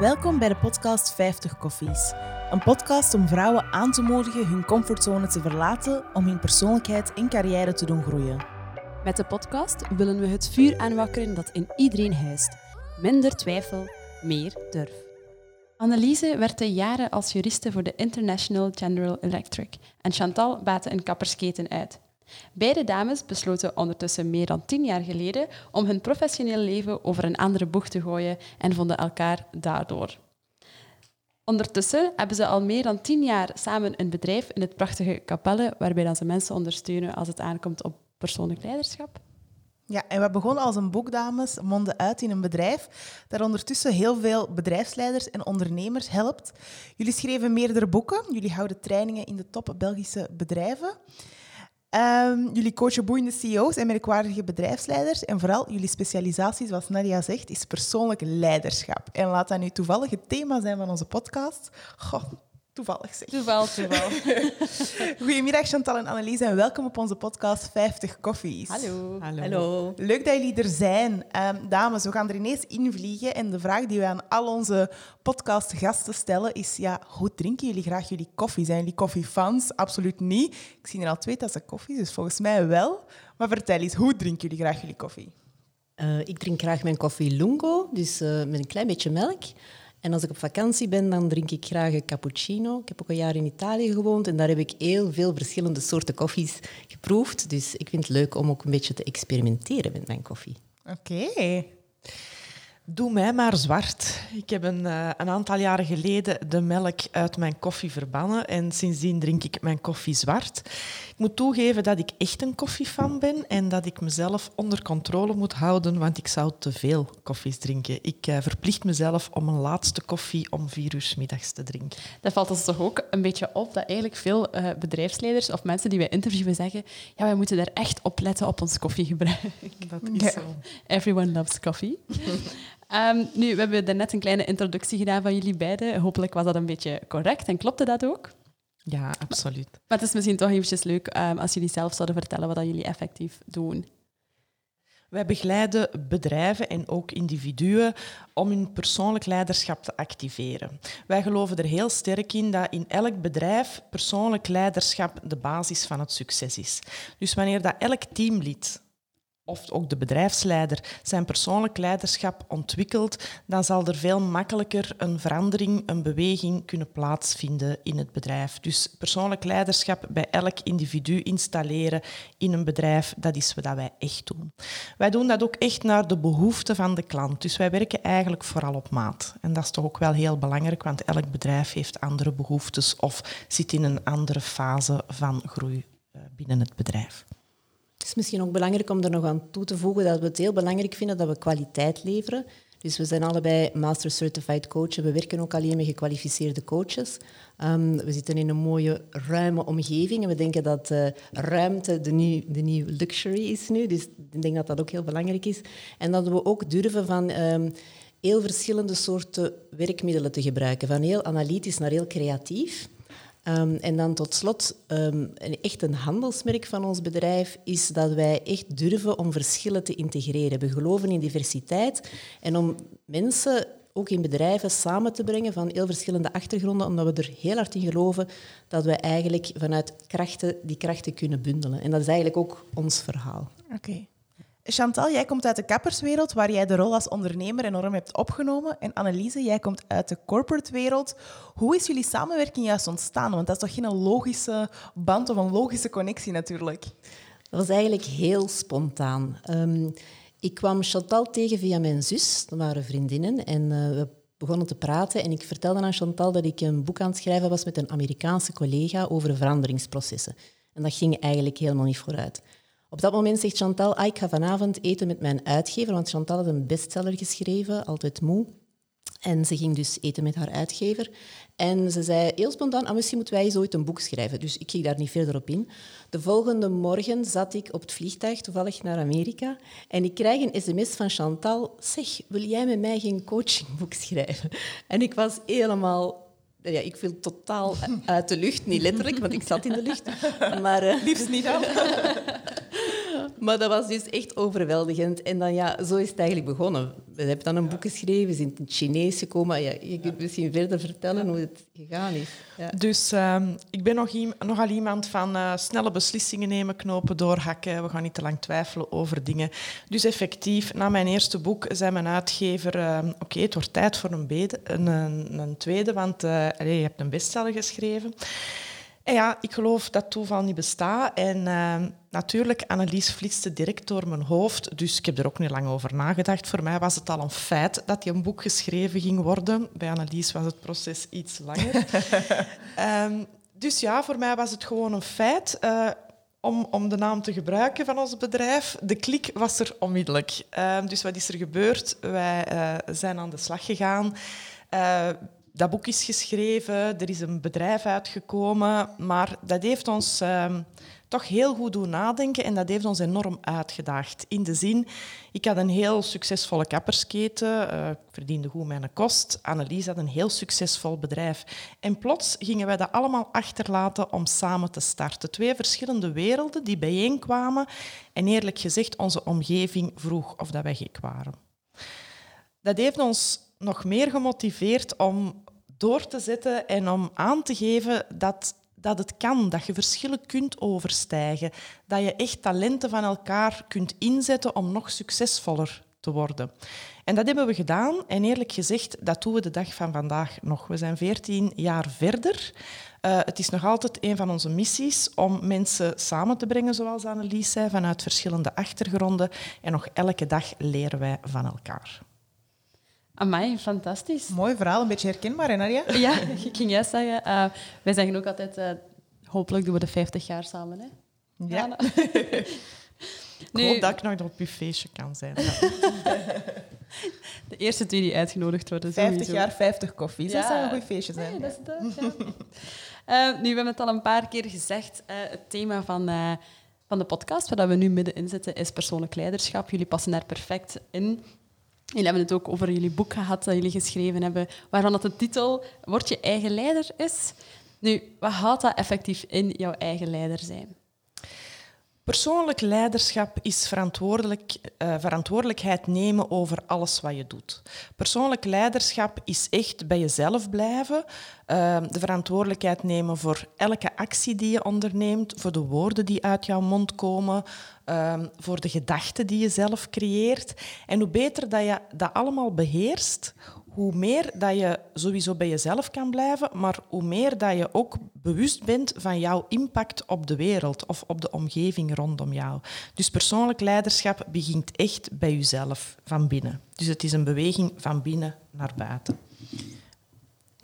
Welkom bij de podcast 50 Koffies. Een podcast om vrouwen aan te moedigen hun comfortzone te verlaten om hun persoonlijkheid en carrière te doen groeien. Met de podcast willen we het vuur aanwakkeren dat in iedereen huist. Minder twijfel, meer durf. Anneliese werkte jaren als juriste voor de International General Electric en Chantal baatte een kappersketen uit. Beide dames besloten ondertussen meer dan tien jaar geleden om hun professioneel leven over een andere boeg te gooien en vonden elkaar daardoor. Ondertussen hebben ze al meer dan tien jaar samen een bedrijf in het prachtige Capelle, waarbij ze mensen ondersteunen als het aankomt op persoonlijk leiderschap. Ja, en we begonnen als een boekdames, monden uit in een bedrijf dat ondertussen heel veel bedrijfsleiders en ondernemers helpt. Jullie schreven meerdere boeken, jullie houden trainingen in de top Belgische bedrijven. Um, jullie coachen boeiende CEO's en merkwaardige bedrijfsleiders. En vooral jullie specialisatie, zoals Nadia zegt, is persoonlijk leiderschap. En laat dat nu toevallig het thema zijn van onze podcast. Goh, Toevallig zeg. Toeval, toeval. Goedemiddag Chantal en Annelies en welkom op onze podcast 50 Koffies. Hallo. Hallo. Leuk dat jullie er zijn. Um, dames, we gaan er ineens invliegen en de vraag die we aan al onze podcastgasten stellen is, ja, hoe drinken jullie graag jullie koffie? Zijn jullie koffiefans? Absoluut niet. Ik zie er al twee tassen koffie, dus volgens mij wel. Maar vertel eens, hoe drinken jullie graag jullie koffie? Uh, ik drink graag mijn koffie lungo, dus uh, met een klein beetje melk. En als ik op vakantie ben, dan drink ik graag een cappuccino. Ik heb ook een jaar in Italië gewoond en daar heb ik heel veel verschillende soorten koffies geproefd. Dus ik vind het leuk om ook een beetje te experimenteren met mijn koffie. Oké. Doe mij maar zwart. Ik heb een, uh, een, aantal jaren geleden de melk uit mijn koffie verbannen en sindsdien drink ik mijn koffie zwart. Ik moet toegeven dat ik echt een koffiefan ben en dat ik mezelf onder controle moet houden, want ik zou te veel koffies drinken. Ik uh, verplicht mezelf om een laatste koffie om vier uur middags te drinken. Dat valt ons toch ook een beetje op dat eigenlijk veel uh, bedrijfsleiders of mensen die wij interviewen zeggen ja, wij moeten daar echt op letten op ons koffiegebruik. Dat is ja. zo. Everyone loves coffee. Um, nu, we hebben net een kleine introductie gedaan van jullie beiden. Hopelijk was dat een beetje correct en klopte dat ook? Ja, absoluut. Maar het is misschien toch eventjes leuk um, als jullie zelf zouden vertellen wat jullie effectief doen. Wij begeleiden bedrijven en ook individuen om hun persoonlijk leiderschap te activeren. Wij geloven er heel sterk in dat in elk bedrijf persoonlijk leiderschap de basis van het succes is. Dus wanneer dat elk teamlid of ook de bedrijfsleider zijn persoonlijk leiderschap ontwikkelt, dan zal er veel makkelijker een verandering, een beweging kunnen plaatsvinden in het bedrijf. Dus persoonlijk leiderschap bij elk individu installeren in een bedrijf, dat is wat wij echt doen. Wij doen dat ook echt naar de behoeften van de klant. Dus wij werken eigenlijk vooral op maat. En dat is toch ook wel heel belangrijk, want elk bedrijf heeft andere behoeftes of zit in een andere fase van groei eh, binnen het bedrijf. Het is misschien ook belangrijk om er nog aan toe te voegen dat we het heel belangrijk vinden dat we kwaliteit leveren. Dus we zijn allebei Master Certified Coach en we werken ook alleen met gekwalificeerde coaches. Um, we zitten in een mooie, ruime omgeving en we denken dat uh, ruimte de, nieuw, de nieuwe luxury is nu. Dus ik denk dat dat ook heel belangrijk is. En dat we ook durven van um, heel verschillende soorten werkmiddelen te gebruiken. Van heel analytisch naar heel creatief. Um, en dan tot slot, um, echt een handelsmerk van ons bedrijf is dat wij echt durven om verschillen te integreren. We geloven in diversiteit en om mensen ook in bedrijven samen te brengen van heel verschillende achtergronden, omdat we er heel hard in geloven dat wij eigenlijk vanuit krachten die krachten kunnen bundelen. En dat is eigenlijk ook ons verhaal. Oké. Chantal, jij komt uit de kapperswereld, waar jij de rol als ondernemer enorm hebt opgenomen. En Anneliese, jij komt uit de corporate wereld. Hoe is jullie samenwerking juist ontstaan? Want dat is toch geen logische band of een logische connectie natuurlijk? Dat was eigenlijk heel spontaan. Um, ik kwam Chantal tegen via mijn zus, dat waren vriendinnen. En uh, we begonnen te praten en ik vertelde aan Chantal dat ik een boek aan het schrijven was met een Amerikaanse collega over veranderingsprocessen. En dat ging eigenlijk helemaal niet vooruit. Op dat moment zegt Chantal, ah, ik ga vanavond eten met mijn uitgever, want Chantal had een bestseller geschreven, Altijd Moe. En ze ging dus eten met haar uitgever. En ze zei heel spontaan, ah, misschien moeten wij eens ooit een boek schrijven. Dus ik ging daar niet verder op in. De volgende morgen zat ik op het vliegtuig, toevallig naar Amerika. En ik krijg een sms van Chantal. Zeg, wil jij met mij geen coachingboek schrijven? En ik was helemaal ja, ik viel totaal uit de lucht. Niet letterlijk, want ik zat in de lucht. Maar, uh, Liefst niet dan. Maar dat was dus echt overweldigend. En dan, ja, zo is het eigenlijk begonnen. We hebben dan een boek geschreven, we zijn in het Chinees gekomen. Ja, je kunt misschien verder vertellen hoe het gegaan is. Ja. Dus uh, ik ben nog nogal iemand van uh, snelle beslissingen nemen, knopen doorhakken. We gaan niet te lang twijfelen over dingen. Dus effectief, na mijn eerste boek zei mijn uitgever... Uh, Oké, okay, het wordt tijd voor een, bede, een, een, een tweede, want uh, allez, je hebt een bestseller geschreven. En ja, ik geloof dat toeval niet bestaat. En uh, natuurlijk, Annelies flitste direct door mijn hoofd. Dus ik heb er ook niet lang over nagedacht. Voor mij was het al een feit dat je een boek geschreven ging worden. Bij Annelies was het proces iets langer. um, dus ja, voor mij was het gewoon een feit. Uh, om, om de naam te gebruiken van ons bedrijf. De klik was er onmiddellijk. Uh, dus wat is er gebeurd? Wij uh, zijn aan de slag gegaan. Uh, dat boek is geschreven, er is een bedrijf uitgekomen, maar dat heeft ons um, toch heel goed doen nadenken en dat heeft ons enorm uitgedaagd. In de zin, ik had een heel succesvolle kappersketen, uh, ik verdiende goed mijn kost. Annelies had een heel succesvol bedrijf. En plots gingen wij dat allemaal achterlaten om samen te starten. Twee verschillende werelden die bijeenkwamen en eerlijk gezegd onze omgeving vroeg of dat wij gek waren. Dat heeft ons nog meer gemotiveerd om door te zetten en om aan te geven dat, dat het kan, dat je verschillen kunt overstijgen, dat je echt talenten van elkaar kunt inzetten om nog succesvoller te worden. En dat hebben we gedaan en eerlijk gezegd, dat doen we de dag van vandaag nog. We zijn veertien jaar verder. Uh, het is nog altijd een van onze missies om mensen samen te brengen, zoals Annelies zei, vanuit verschillende achtergronden. En nog elke dag leren wij van elkaar. Amai, fantastisch. Mooi verhaal, een beetje herkenbaar, hè Nadia? Ja, ik ging juist zeggen. Uh, wij zeggen ook altijd, uh, hopelijk doen we de 50 jaar samen. Hè? Ja. ja ik nu, hoop dat ik nog op je feestje kan zijn. de eerste twee die uitgenodigd worden. 50 sowieso. jaar, 50 koffies. Ja. Dat zou een goed feestje zijn. Nee, dat is dat, ja. uh, nu, we hebben het al een paar keer gezegd. het thema van, van de podcast, waar we nu middenin zitten, is persoonlijk leiderschap. Jullie passen daar perfect in. Jullie hebben het ook over jullie boek gehad dat jullie geschreven hebben, waarvan dat de titel Word je eigen leider is. Nu, wat houdt dat effectief in, jouw eigen leider zijn? Persoonlijk leiderschap is verantwoordelijk, uh, verantwoordelijkheid nemen over alles wat je doet. Persoonlijk leiderschap is echt bij jezelf blijven, uh, de verantwoordelijkheid nemen voor elke actie die je onderneemt, voor de woorden die uit jouw mond komen, uh, voor de gedachten die je zelf creëert. En hoe beter dat je dat allemaal beheerst, hoe meer dat je sowieso bij jezelf kan blijven, maar hoe meer dat je ook bewust bent van jouw impact op de wereld of op de omgeving rondom jou. Dus persoonlijk leiderschap begint echt bij jezelf, van binnen. Dus het is een beweging van binnen naar buiten.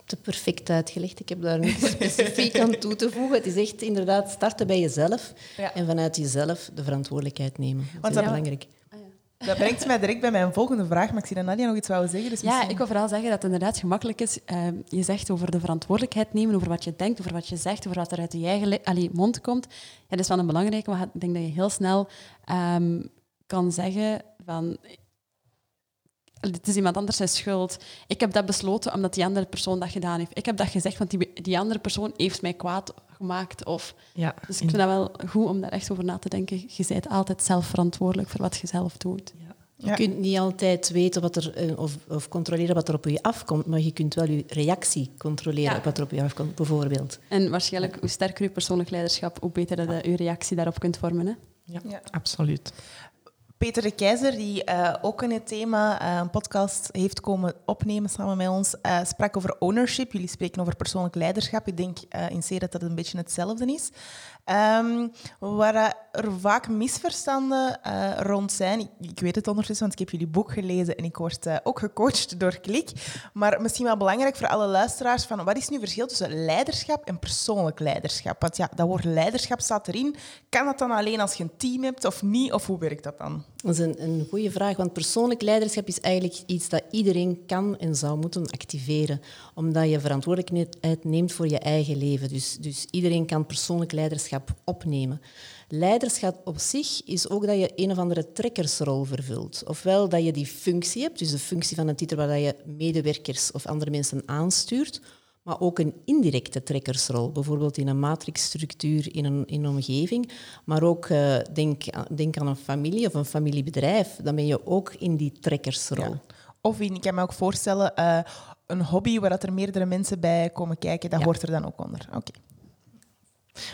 Te perfect uitgelegd. Ik heb daar niets specifiek aan toe te voegen. Het is echt inderdaad starten bij jezelf ja. en vanuit jezelf de verantwoordelijkheid nemen. Dat is belangrijk. Dat brengt mij direct bij mijn volgende vraag, maar ik zie dat Nadia nog iets wou zeggen. Dus ja, misschien... ik wil vooral zeggen dat het inderdaad gemakkelijk is. Uh, je zegt over de verantwoordelijkheid nemen, over wat je denkt, over wat je zegt, over wat er uit je eigen allee, mond komt. Ja, dat is wel een belangrijke, maar ik denk dat je heel snel um, kan zeggen van... Het is iemand anders zijn schuld. Ik heb dat besloten omdat die andere persoon dat gedaan heeft. Ik heb dat gezegd, want die, die andere persoon heeft mij kwaad gemaakt. Of... Ja, dus ik vind dat wel goed om daar echt over na te denken. Je bent altijd zelf verantwoordelijk voor wat je zelf doet. Ja. Je kunt niet altijd weten wat er, eh, of, of, controleren wat er op je afkomt, maar je kunt wel je reactie controleren ja. op wat er op je afkomt, bijvoorbeeld. En waarschijnlijk, hoe sterker je persoonlijk leiderschap, hoe beter dat je je reactie daarop kunt vormen. Hè? Ja, ja, absoluut. Peter de Keizer, die uh, ook in het thema uh, een podcast heeft komen opnemen samen met ons, uh, sprak over ownership. Jullie spreken over persoonlijk leiderschap. Ik denk in C dat dat een beetje hetzelfde is. Um, waar er vaak misverstanden rond zijn. Ik, weet het ondertussen, want ik heb jullie boek gelezen en ik word ook gecoacht door Klik. Maar misschien wel belangrijk voor alle luisteraars, van wat is nu het verschil tussen leiderschap en persoonlijk leiderschap? Want ja, dat woord leiderschap staat erin. Kan dat dan alleen als je een team hebt of niet? Of hoe werkt dat dan? Dat is een, een goede vraag, want persoonlijk leiderschap is eigenlijk iets dat iedereen kan en zou moeten activeren, omdat je verantwoordelijkheid neemt voor je eigen leven. Dus, dus iedereen kan persoonlijk leiderschap opnemen. Leiderschap op zich is ook dat je een of andere trekkersrol vervult. Ofwel dat je die functie hebt, dus de functie van een titel waar je medewerkers of andere mensen aanstuurt, maar ook een indirecte trekkersrol. Bijvoorbeeld in een matrixstructuur in een, in een omgeving. Maar ook uh, denk, denk aan een familie of een familiebedrijf. Dan ben je ook in die trekkersrol. Of in, ik kan me ook voorstellen, uh, een hobby waar dat er meerdere mensen bij komen kijken, dat hoort er dan ook onder. Oké.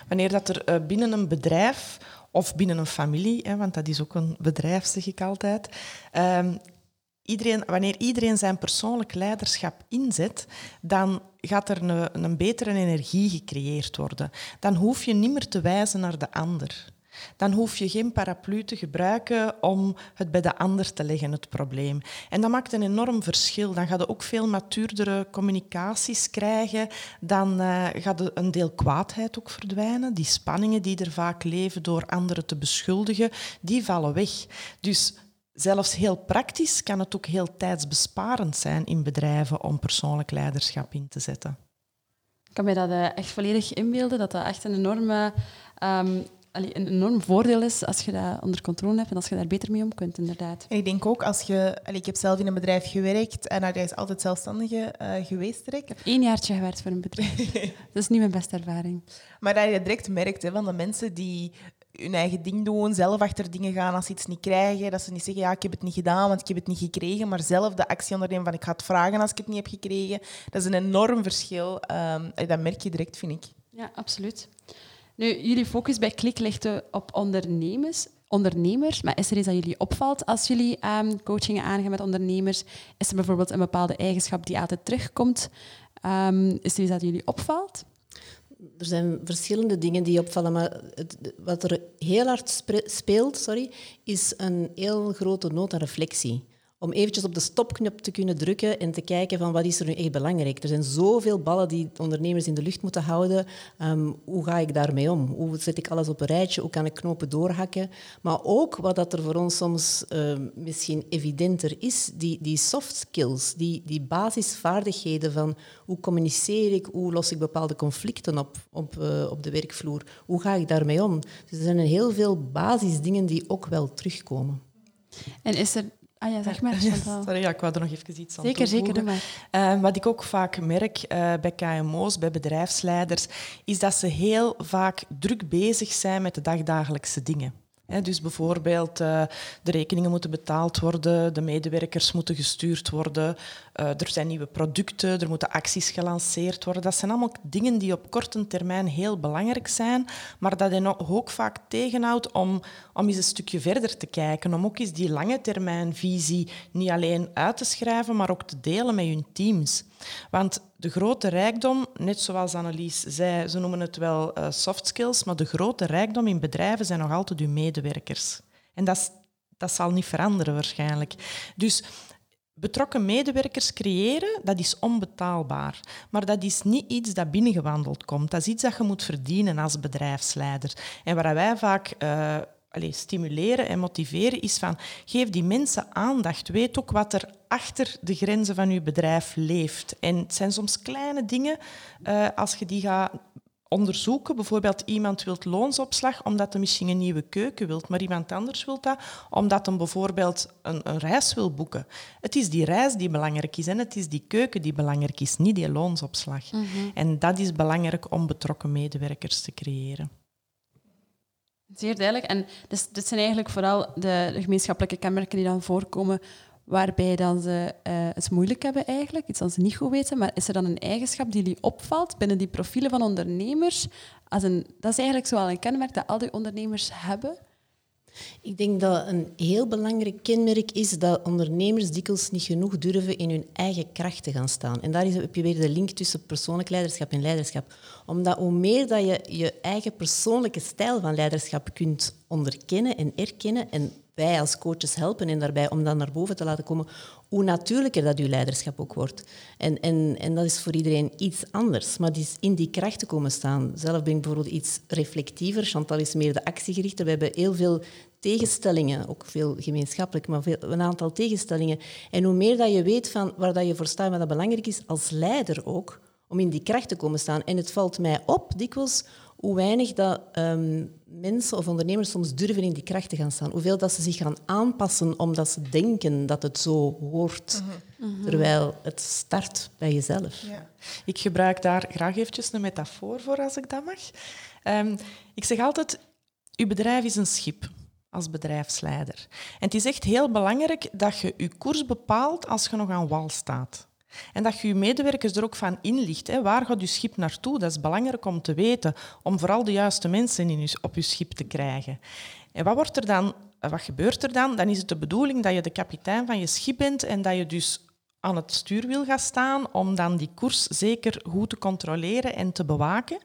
Wanneer dat er uh, binnen een bedrijf of binnen een familie, hè, want dat is ook een bedrijf, zeg ik altijd, um, iedereen, wanneer iedereen zijn persoonlijk leiderschap inzet, dan gaat er een, een betere energie gecreëerd worden. Dan hoef je niet meer te wijzen naar de ander. Dan hoef je geen paraplu te gebruiken om het bij de ander te leggen, het probleem. En dat maakt een enorm verschil. Dan ga je ook veel matuurdere communicaties krijgen. Dan uh, gaat een deel kwaadheid ook verdwijnen. Die spanningen die er vaak leven door anderen te beschuldigen, die vallen weg. Dus zelfs heel praktisch kan het ook heel tijdsbesparend zijn in bedrijven om persoonlijk leiderschap in te zetten. Ik kan mij dat eh, echt volledig inbeelden, dat dat echt een enorme um, een enorm voordeel is als je dat onder controle hebt en als je daar beter mee om kunt, inderdaad. Ik denk ook als je... ik heb zelf in een bedrijf gewerkt en hij is altijd zelfstandige uh, geweest direct. Ik heb één jaartje gewerkt voor een bedrijf. dat is niet mijn beste ervaring. Maar dat je direct merkt hè, van de mensen die hun eigen ding doen, zelf achter dingen gaan als ze iets niet krijgen. Dat ze niet zeggen, ja, ik heb het niet gedaan, want ik heb het niet gekregen. Maar zelf de actie ondernemen van, ik ga het vragen als ik het niet heb gekregen. Dat is een enorm verschil. Um, dat merk je direct, vind ik. Ja, absoluut. Nu, jullie focus bij Klik ligt op ondernemers. ondernemers. Maar is er iets dat jullie opvalt als jullie um, coachingen aangaan met ondernemers? Is er bijvoorbeeld een bepaalde eigenschap die altijd terugkomt? Um, is er iets dat jullie opvalt? er zijn verschillende dingen die opvallen, maar het, wat er heel hard speelt sorry, is een heel grote nood aan reflectie om eventjes op de stopknop te kunnen drukken en te kijken van wat is er nu echt belangrijk. Er zijn zoveel ballen die ondernemers in de lucht moeten houden. Um, hoe ga ik daarmee om? Hoe zet ik alles op een rijtje? Hoe kan ik knopen doorhakken? Maar ook wat dat er voor ons soms uh, misschien evidenter is, die, die soft skills, die, die basisvaardigheden van hoe communiceer ik, hoe los ik bepaalde conflicten op, op, uh, op de werkvloer, hoe ga ik daarmee om? Dus er zijn heel veel basisdingen die ook wel terugkomen. En is er Ah ja, zeg maar. Sorry, ja, ik wou er nog even iets aan Zeker, toevoegen. zeker. Maar. Uh, wat ik ook vaak merk uh, bij KMO's, bij bedrijfsleiders, is dat ze heel vaak druk bezig zijn met de dagdagelijkse dingen dus bijvoorbeeld uh, de rekeningen moeten betaald worden, de medewerkers moeten gestuurd worden, uh, er zijn nieuwe producten, er moeten acties gelanceerd worden. Dat zijn allemaal dingen die op korte termijn heel belangrijk zijn, maar dat je ook vaak tegenhoudt om, om eens een stukje verder te kijken, om ook eens die lange termijnvisie niet alleen uit te schrijven, maar ook te delen met je teams. Want de grote rijkdom, net zoals Annelies zei, ze noemen het wel uh, soft skills, maar de grote rijkdom in bedrijven zijn nog altijd uw medewerkers. En dat, dat zal niet veranderen waarschijnlijk. Dus betrokken medewerkers creëren, dat is onbetaalbaar. Maar dat is niet iets dat binnengewandeld komt. Dat is iets dat je moet verdienen als bedrijfsleider. En waar wij vaak uh, allez, stimuleren en motiveren is van geef die mensen aandacht. Weet ook wat er achter de grenzen van je bedrijf leeft. En het zijn soms kleine dingen, uh, als je die gaat onderzoeken. Bijvoorbeeld iemand wil loonsopslag omdat hij misschien een nieuwe keuken wilt, maar iemand anders wil dat omdat hij bijvoorbeeld een, een, reis wil boeken. Het is die reis die belangrijk is en het is die keuken die belangrijk is, niet die loonsopslag. Mm -hmm. En dat is belangrijk om betrokken medewerkers te creëren. Zeer duidelijk. En dus, dit zijn eigenlijk vooral de, gemeenschappelijke kenmerken die dan voorkomen waarbij dan ze uh, het moeilijk hebben eigenlijk, iets dat ze niet goed weten. Maar is er dan een eigenschap die jullie opvalt binnen die profielen van ondernemers? Als een, dat is eigenlijk zoal een kenmerk dat al die ondernemers hebben. Ik denk dat een heel belangrijk kenmerk is dat ondernemers dikwijls niet genoeg durven in hun eigen kracht te gaan staan. En daar heb je weer de link tussen persoonlijk leiderschap en leiderschap. Omdat hoe meer dat je je eigen persoonlijke stijl van leiderschap kunt onderkennen en erkennen en wij als coaches helpen en daarbij om dat naar boven te laten komen, hoe natuurlijker dat uw leiderschap ook wordt. En, en, en dat is voor iedereen iets anders, maar die in die kracht te komen staan. Zelf ben ik bijvoorbeeld iets reflectiever, Chantal is meer de actiegerichte. We hebben heel veel tegenstellingen, ook veel gemeenschappelijk, maar veel, een aantal tegenstellingen. En hoe meer dat je weet van waar dat je voor staat, wat dat belangrijk is, als leider ook, om in die kracht te komen staan. En het valt mij op dikwijls hoe weinig dat ehm, mensen of ondernemers soms durven in die kracht te gaan staan. Hoeveel dat ze zich gaan aanpassen omdat ze denken dat het zo hoort. Mhm. Terwijl het start bij jezelf. Ja. Ik gebruik daar graag eventjes een metafoor voor, als ik dat mag. Ehm, ik zeg altijd, uw bedrijf is een schip als bedrijfsleider. En het is echt heel belangrijk dat je je koers bepaalt als je nog aan wal staat. En dat je je medewerkers er ook van inlicht. Hè. Waar gaat je schip naartoe? Dat is belangrijk om te weten, om vooral de juiste mensen in op je schip te krijgen. En wat, wordt er dan, wat gebeurt er dan? Dan is het de bedoeling dat je de kapitein van je schip bent en dat je dus aan het stuurwiel gaat staan om dan die koers zeker goed te controleren en te bewaken.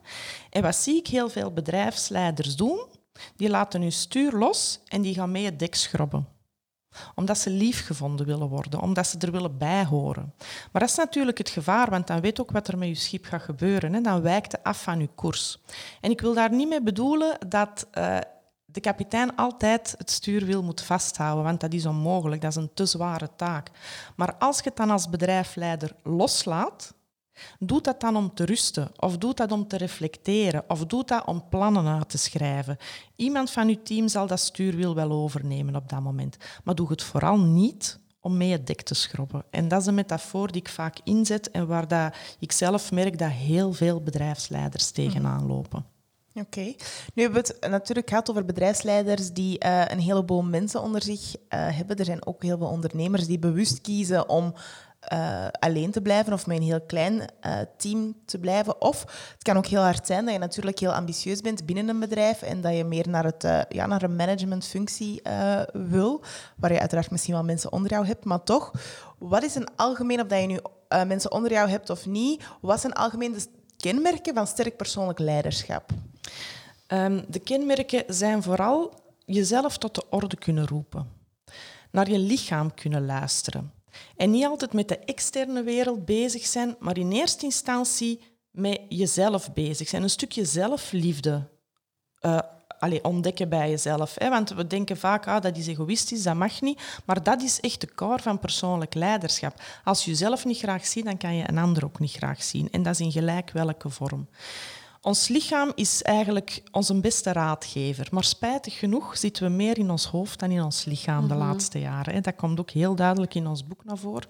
En wat zie ik heel veel bedrijfsleiders doen? Die laten hun stuur los en die gaan mee het dek schrobben omdat ze lief gevonden willen worden, omdat ze er willen bijhoren. Maar dat is natuurlijk het gevaar, want dan weet ook wat er met je schip gaat gebeuren. Hè. Dan wijkt het af van je koers. En ik wil daar niet mee bedoelen dat uh, de kapitein altijd het stuurwiel moet vasthouden, want dat is onmogelijk, dat is een te zware taak. Maar als je het dan als bedrijfsleider loslaat, Doe dat dan om te rusten, of doe dat om te reflecteren, of doe dat om plannen uit te schrijven. Iemand van uw team zal dat stuurwiel wel overnemen op dat moment. Maar doe het vooral niet om mee het dek te schrobben. En dat is een metafoor die ik vaak inzet en waar dat ik zelf merk dat heel veel bedrijfsleiders tegenaan lopen. Oké. Nu hebben we het natuurlijk gehad over bedrijfsleiders die uh, een heleboel mensen onder zich uh, hebben. Er zijn ook heel veel ondernemers die bewust kiezen om uh, alleen te blijven of met een heel klein uh, team te blijven. Of het kan ook heel hard zijn dat je natuurlijk heel ambitieus bent binnen een bedrijf en dat je meer naar, het, uh, ja, naar een managementfunctie wil, waar je uiteraard misschien wel mensen onder jou hebt. Maar toch, wat is een algemeen, of dat je nu mensen onder jou hebt of niet, wat zijn algemeen de kenmerken van sterk persoonlijk leiderschap? Um, de kenmerken zijn vooral jezelf tot de orde kunnen roepen, naar je lichaam kunnen luisteren en niet altijd met de externe wereld bezig zijn, maar in eerste instantie met jezelf bezig zijn. Een stukje zelfliefde uh, allee, ontdekken bij jezelf. Hè? Want we denken vaak, ah, dat is egoïstisch, dat mag niet. Maar dat is echt de core van persoonlijk leiderschap. Als je jezelf niet graag ziet, dan kan je een ander ook niet graag zien. En dat is in gelijk welke vorm. Ons lichaam is eigenlijk onze beste raadgever. Maar spijtig genoeg zitten we meer in ons hoofd dan in ons lichaam de mhm. laatste jaren. Dat komt ook heel duidelijk in ons boek naar voren.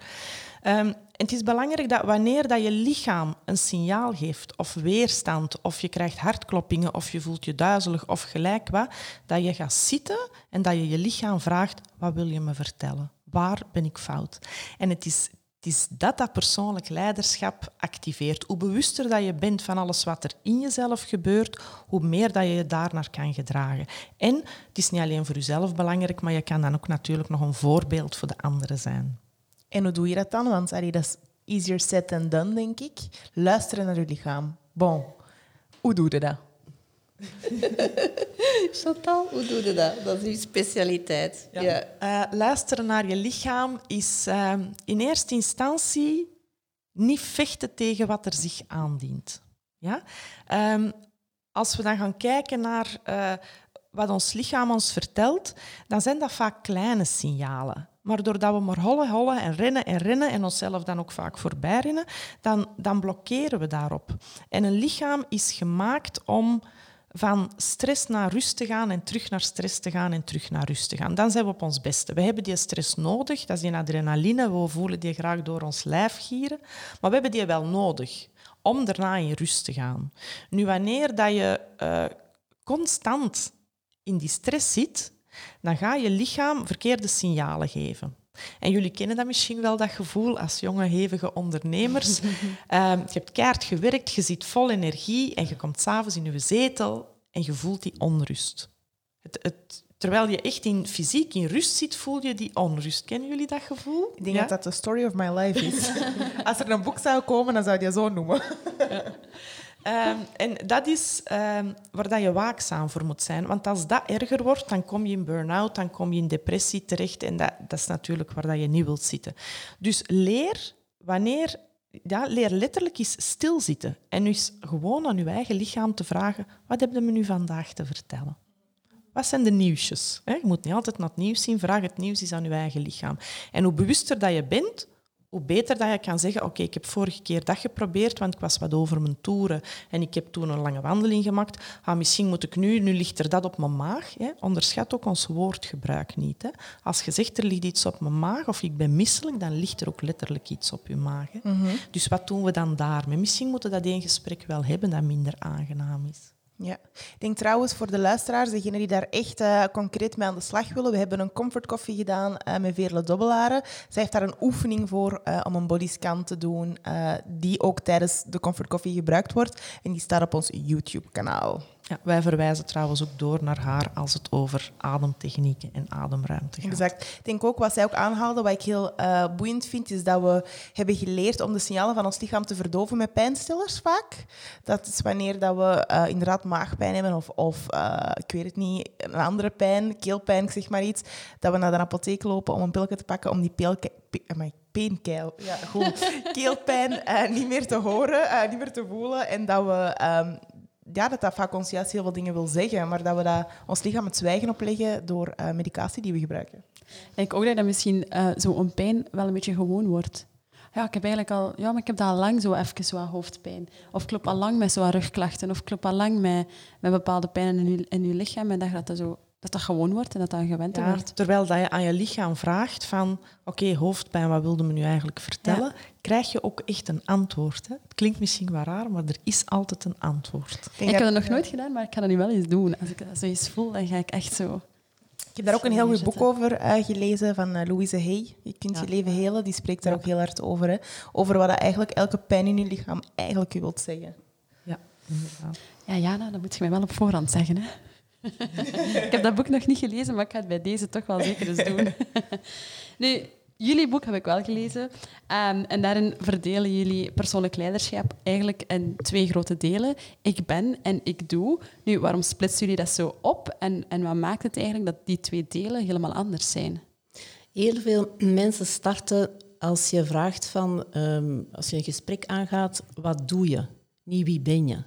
Um, het is belangrijk dat wanneer dat je lichaam een signaal geeft, of weerstand, of je krijgt hartkloppingen, of je voelt je duizelig, of gelijk wat, dat je gaat zitten en dat je je lichaam vraagt, wat wil je me vertellen? Waar ben ik fout? En het is het is dat dat persoonlijk leiderschap activeert. Hoe bewuster dat je bent van alles wat er in jezelf gebeurt, hoe meer dat je je daarnaar kan gedragen. En het is niet alleen voor jezelf belangrijk, maar je kan dan ook natuurlijk nog een voorbeeld voor de anderen zijn. En hoe doe je dat dan? Want dat is easier said than done, denk ik. Luisteren naar je lichaam. Bon, hoe doe je dat? Chantal, hoe doe je dat? Dat is uw specialiteit. Ja. Uh, luisteren naar je lichaam is uh, in eerste instantie niet vechten tegen wat er zich aandient. Ja? Um, als we dan gaan kijken naar uh, wat ons lichaam ons vertelt, dan zijn dat vaak kleine signalen. Maar doordat we maar hollen, hollen en rennen en rennen en onszelf dan ook vaak voorbij rennen, dan, dan blokkeren we daarop. En een lichaam is gemaakt om van stress naar rust te gaan en terug naar stress te gaan en terug naar rust te gaan. Dan zijn we op ons beste. We hebben die stress nodig, dat is die adrenaline, we voelen die graag door ons lijf gieren, maar we hebben die wel nodig om daarna in rust te gaan. Nu, wanneer dat je uh, constant in die stress zit, dan ga je lichaam verkeerde signalen geven. En jullie kennen dat misschien wel, dat gevoel als jonge, hevige ondernemers. Ehm, je hebt keihard gewerkt, je zit vol energie en je komt s'avonds in je zetel en je voelt die onrust. Het, het, terwijl je echt in fysiek in rust zit, voel je die onrust. Kennen jullie dat gevoel? Ik denk dat dat de story of my life is. als er een boek zou komen, dan zou je die zo noemen. Ja. Um, en dat is um, waar dat je waakzaam voor moet zijn. Want als dat erger wordt, dan kom je in burn-out, dan kom je in depressie terecht. En dat, dat is natuurlijk waar dat je niet wilt zitten. Dus leer wanneer... Ja, leer letterlijk eens stilzitten. En dus gewoon aan je eigen lichaam te vragen... Wat heb je me nu vandaag te vertellen? Wat zijn de nieuwsjes? Je moet niet altijd naar het nieuws zien. Vraag het nieuws eens aan je eigen lichaam. En hoe bewuster dat je bent, hoe beter dat je kan zeggen, oké, ik heb vorige keer dat geprobeerd, want ik was wat over mijn toeren en ik heb toen een lange wandeling gemaakt. Ah, misschien moet ik nu, nu ligt er dat op mijn maag. Hè. Onderschat ook ons woordgebruik niet. Hè. Als je zegt, er ligt iets op mijn maag of ik ben misselijk, dan ligt er ook letterlijk iets op je maag. Hè. Dus wat doen we dan daarmee? Misschien moeten we dat één gesprek wel hebben dat minder aangenaam is. Ja. Ik denk trouwens voor de luisteraars, degenen die daar echt uh, concreet mee aan de slag willen, we hebben een comfort coffee gedaan uh, met Veerle Dobbelaren. Zij heeft daar een oefening voor uh, om een bodyscan te doen, die ook tijdens de comfort coffee gebruikt wordt. En die staat op ons YouTube-kanaal. Ja, wij verwijzen trouwens ook door naar haar als het over ademtechnieken en ademruimte gaat. Exact. Ik denk ook wat zij ook aanhaalde, wat ik heel uh, boeiend vind, is dat we hebben geleerd om de signalen van ons lichaam te verdoven met pijnstillers vaak. Dat is wanneer dat we uh, inderdaad maagpijn hebben of, of uh, ik weet het niet, een andere pijn, keelpijn, zeg maar iets, dat we naar de apotheek lopen om een pilje te pakken om die pilke, peenkeil, ja, goed, keelpijn niet meer te horen, niet meer te voelen en dat we um, ja, dat dat vaak ons juist heel veel dingen wil zeggen, maar dat we dat, ons lichaam het zwijgen opleggen door medicatie die we gebruiken. Ik denk ook dat dat misschien zo'n pijn wel een beetje gewoon wordt. Ja, ik heb eigenlijk al, ja, maar ik heb dat al lang zo even zo hoofdpijn. Of ik loop al lang met zo'n rugklachten. Of ik loop al lang met, met bepaalde pijnen in je, in je lichaam. En dat dat, dat zo dat dat gewoon wordt en dat dat gewend ja, wordt. Terwijl dat je aan je lichaam vraagt van oké, okay, hoofdpijn, wat wilde me nu eigenlijk vertellen? Ja. Krijg je ook echt een antwoord. Hè? Het klinkt misschien wel raar, maar er is altijd een antwoord. Ik, ik heb dat nog nooit gedaan, maar ik ga dat nu wel eens doen. Als ik dat zo eens voel, dan ga ik echt zo... Ik heb daar ook een heel goed boek over uh, gelezen van uh, Louise Hay. Je kunt ja. je leven helen. Die spreekt daar ook heel hard over. Hè? Over wat eigenlijk elke pijn in je lichaam eigenlijk u wilt zeggen. Ja, inderdaad. Ja, Jana, dat moet je mij wel op voorhand zeggen. Hè? ik heb dat boek nog niet gelezen, maar ik ga het bij deze toch wel zeker eens doen. nu, jullie boek heb ik wel gelezen. Um, en daarin verdelen jullie persoonlijk leiderschap eigenlijk in twee grote delen. Ik ben en ik doe. Nu, waarom splitsen jullie dat zo op? En, en wat maakt het eigenlijk dat die twee delen helemaal anders zijn? Heel veel mensen starten als je vraagt van, um, als je een gesprek aangaat, wat doe je? Niet wie ben je?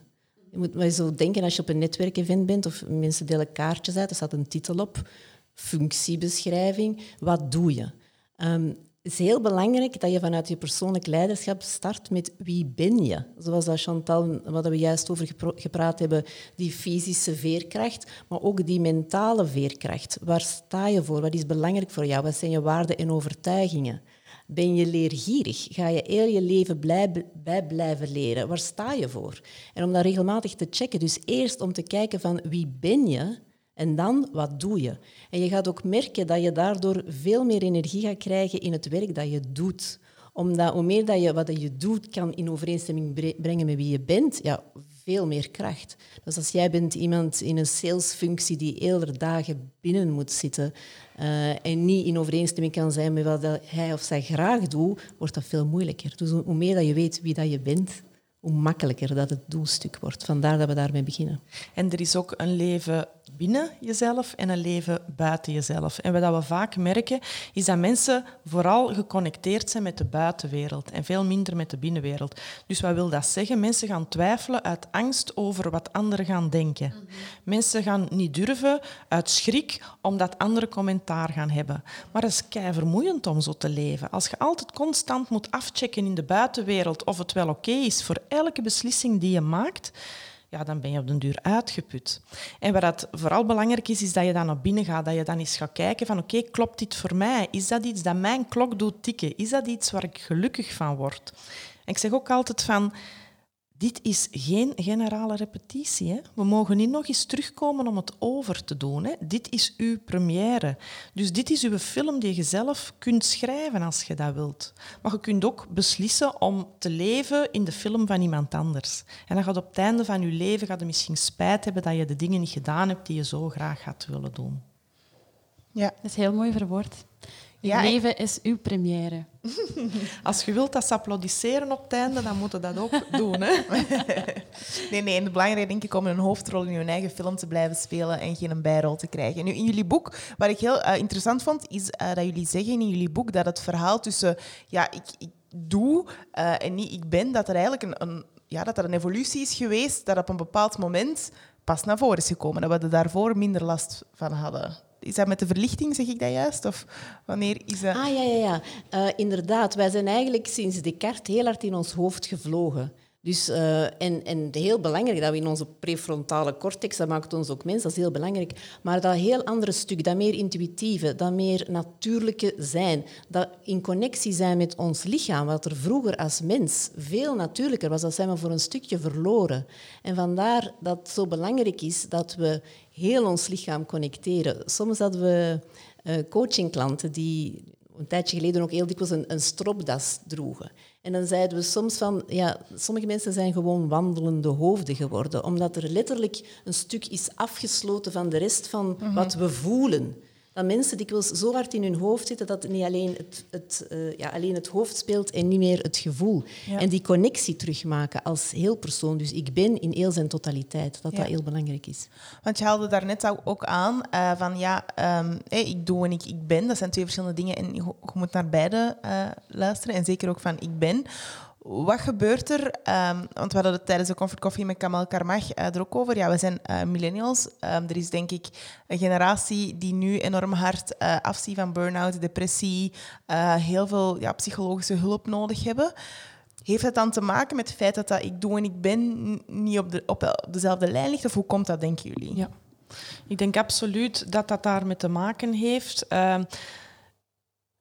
Je moet maar zo denken als je op een netwerkevent bent of mensen delen kaartjes uit, er staat een titel op, functiebeschrijving, wat doe je? Um, het is heel belangrijk dat je vanuit je persoonlijk leiderschap start met wie ben je. Zoals dat Chantal, wat we juist over gepraat hebben, die fysische veerkracht, maar ook die mentale veerkracht. Waar sta je voor? Wat is belangrijk voor jou? Wat zijn je waarden en overtuigingen? Ben je leergierig? Ga je heel je leven blij, bij blijven leren? Waar sta je voor? En om dat regelmatig te checken. Dus eerst om te kijken van wie ben je en dan wat doe je. En je gaat ook merken dat je daardoor veel meer energie gaat krijgen in het werk dat je doet omdat hoe meer dat je wat je doet kan in overeenstemming brengen met wie je bent, ja, veel meer kracht. Dus als jij bent iemand in een salesfunctie die hele dagen binnen moet zitten uh, en niet in overeenstemming kan zijn met wat hij of zij graag doet, wordt dat veel moeilijker. Dus hoe meer dat je weet wie dat je bent, hoe makkelijker dat het doelstuk wordt. Vandaar dat we daarmee beginnen. En er is ook een leven binnen jezelf en een leven buiten jezelf. En wat we vaak merken, is dat mensen vooral geconnecteerd zijn met de buitenwereld en veel minder met de binnenwereld. Dus wat wil dat zeggen? Mensen gaan twijfelen uit angst over wat anderen gaan denken. Mhm. Mensen gaan niet durven uit schrik omdat anderen commentaar gaan hebben. Maar het is kei vermoeiend om zo te leven. Als je altijd constant moet afchecken in de buitenwereld of het wel oké is voor elke beslissing die je maakt, ja, dan ben je op den duur uitgeput. En wat dat vooral belangrijk is, is dat je dan naar binnen gaat, dat je dan eens gaat kijken van oké, klopt dit voor mij? Is dat iets dat mijn klok doet tikken? Is dat iets waar ik gelukkig van word? En ik zeg ook altijd van, dit is geen generale repetitie. Hè? We mogen niet nog eens terugkomen om het over te doen. Hè? Dit is uw première. Dus dit is uw film die je zelf kunt schrijven als je dat wilt. Maar je kunt ook beslissen om te leven in de film van iemand anders. En dan gaat op het einde van je leven gaat je misschien spijt hebben dat je de dingen niet gedaan hebt die je zo graag had willen doen. Ja, dat is heel mooi verwoord. Leven is uw première. Als je wilt dat ze applaudisseren op het einde, dan moeten dat ook doen. Hè? nee, nee. En het belangrijke denk ik om een hoofdrol in je eigen film te blijven spelen en geen bijrol te krijgen. Nu, in jullie boek, wat ik heel uh, interessant vond, is uh, dat jullie zeggen in jullie boek dat het verhaal tussen ja, ik, ik doe uh, en niet ik ben, dat er eigenlijk een, een, ja, dat er een evolutie is geweest dat op een bepaald moment pas naar voren is gekomen. Dat we er daarvoor minder last van hadden. Is dat met de verlichting, zeg ik dat juist? Of wanneer is dat... Ah, ja, ja, ja. Uh, inderdaad. Wij zijn eigenlijk sinds Descartes heel hard in ons hoofd gevlogen. Dus, uh, en, en heel belangrijk dat we in onze prefrontale cortex, dat maakt ons ook mens, dat is heel belangrijk. Maar dat heel andere stuk, dat meer intuïtieve, dat meer natuurlijke zijn, dat in connectie zijn met ons lichaam, wat er vroeger als mens veel natuurlijker was, dat zijn we voor een stukje verloren. En vandaar dat het zo belangrijk is dat we heel ons lichaam connecteren. Soms hadden we uh, coachingklanten die een tijdje geleden ook heel dikwijls een, een stropdas droegen. En dan zeiden we soms van, ja, sommige mensen zijn gewoon wandelende hoofden geworden, omdat er letterlijk een stuk is afgesloten van de rest van mhm. wat we voelen dat mensen dikwijls zo hard in hun hoofd zitten dat niet alleen het, het, uh, ja, alleen het hoofd speelt en niet meer het gevoel. En die connectie terugmaken als heel persoon. Dus ik ben in heel zijn totaliteit, dat dat heel belangrijk is. Want je haalde daarnet ook aan uh, van ja, um, hey, ik doe en ik, ik ben. Dat zijn twee verschillende dingen en je, je moet naar beide uh, luisteren. En zeker ook van ik ben. Wat gebeurt er? Um, want we hadden het tijdens de Comfort Coffee met Kamal Karmach uh, er ook over. Ja, we zijn uh, millennials. Um, er is denk ik een generatie die nu enorm hard uh, afziet van burn-out, depressie, heel veel ja, psychologische hulp nodig hebben. Heeft dat dan te maken met het feit dat dat ik doe en ik ben niet op, de, op dezelfde lijn ligt? Of hoe komt dat, denken jullie? Ja, ik denk absoluut dat dat daarmee te maken heeft. Ehm,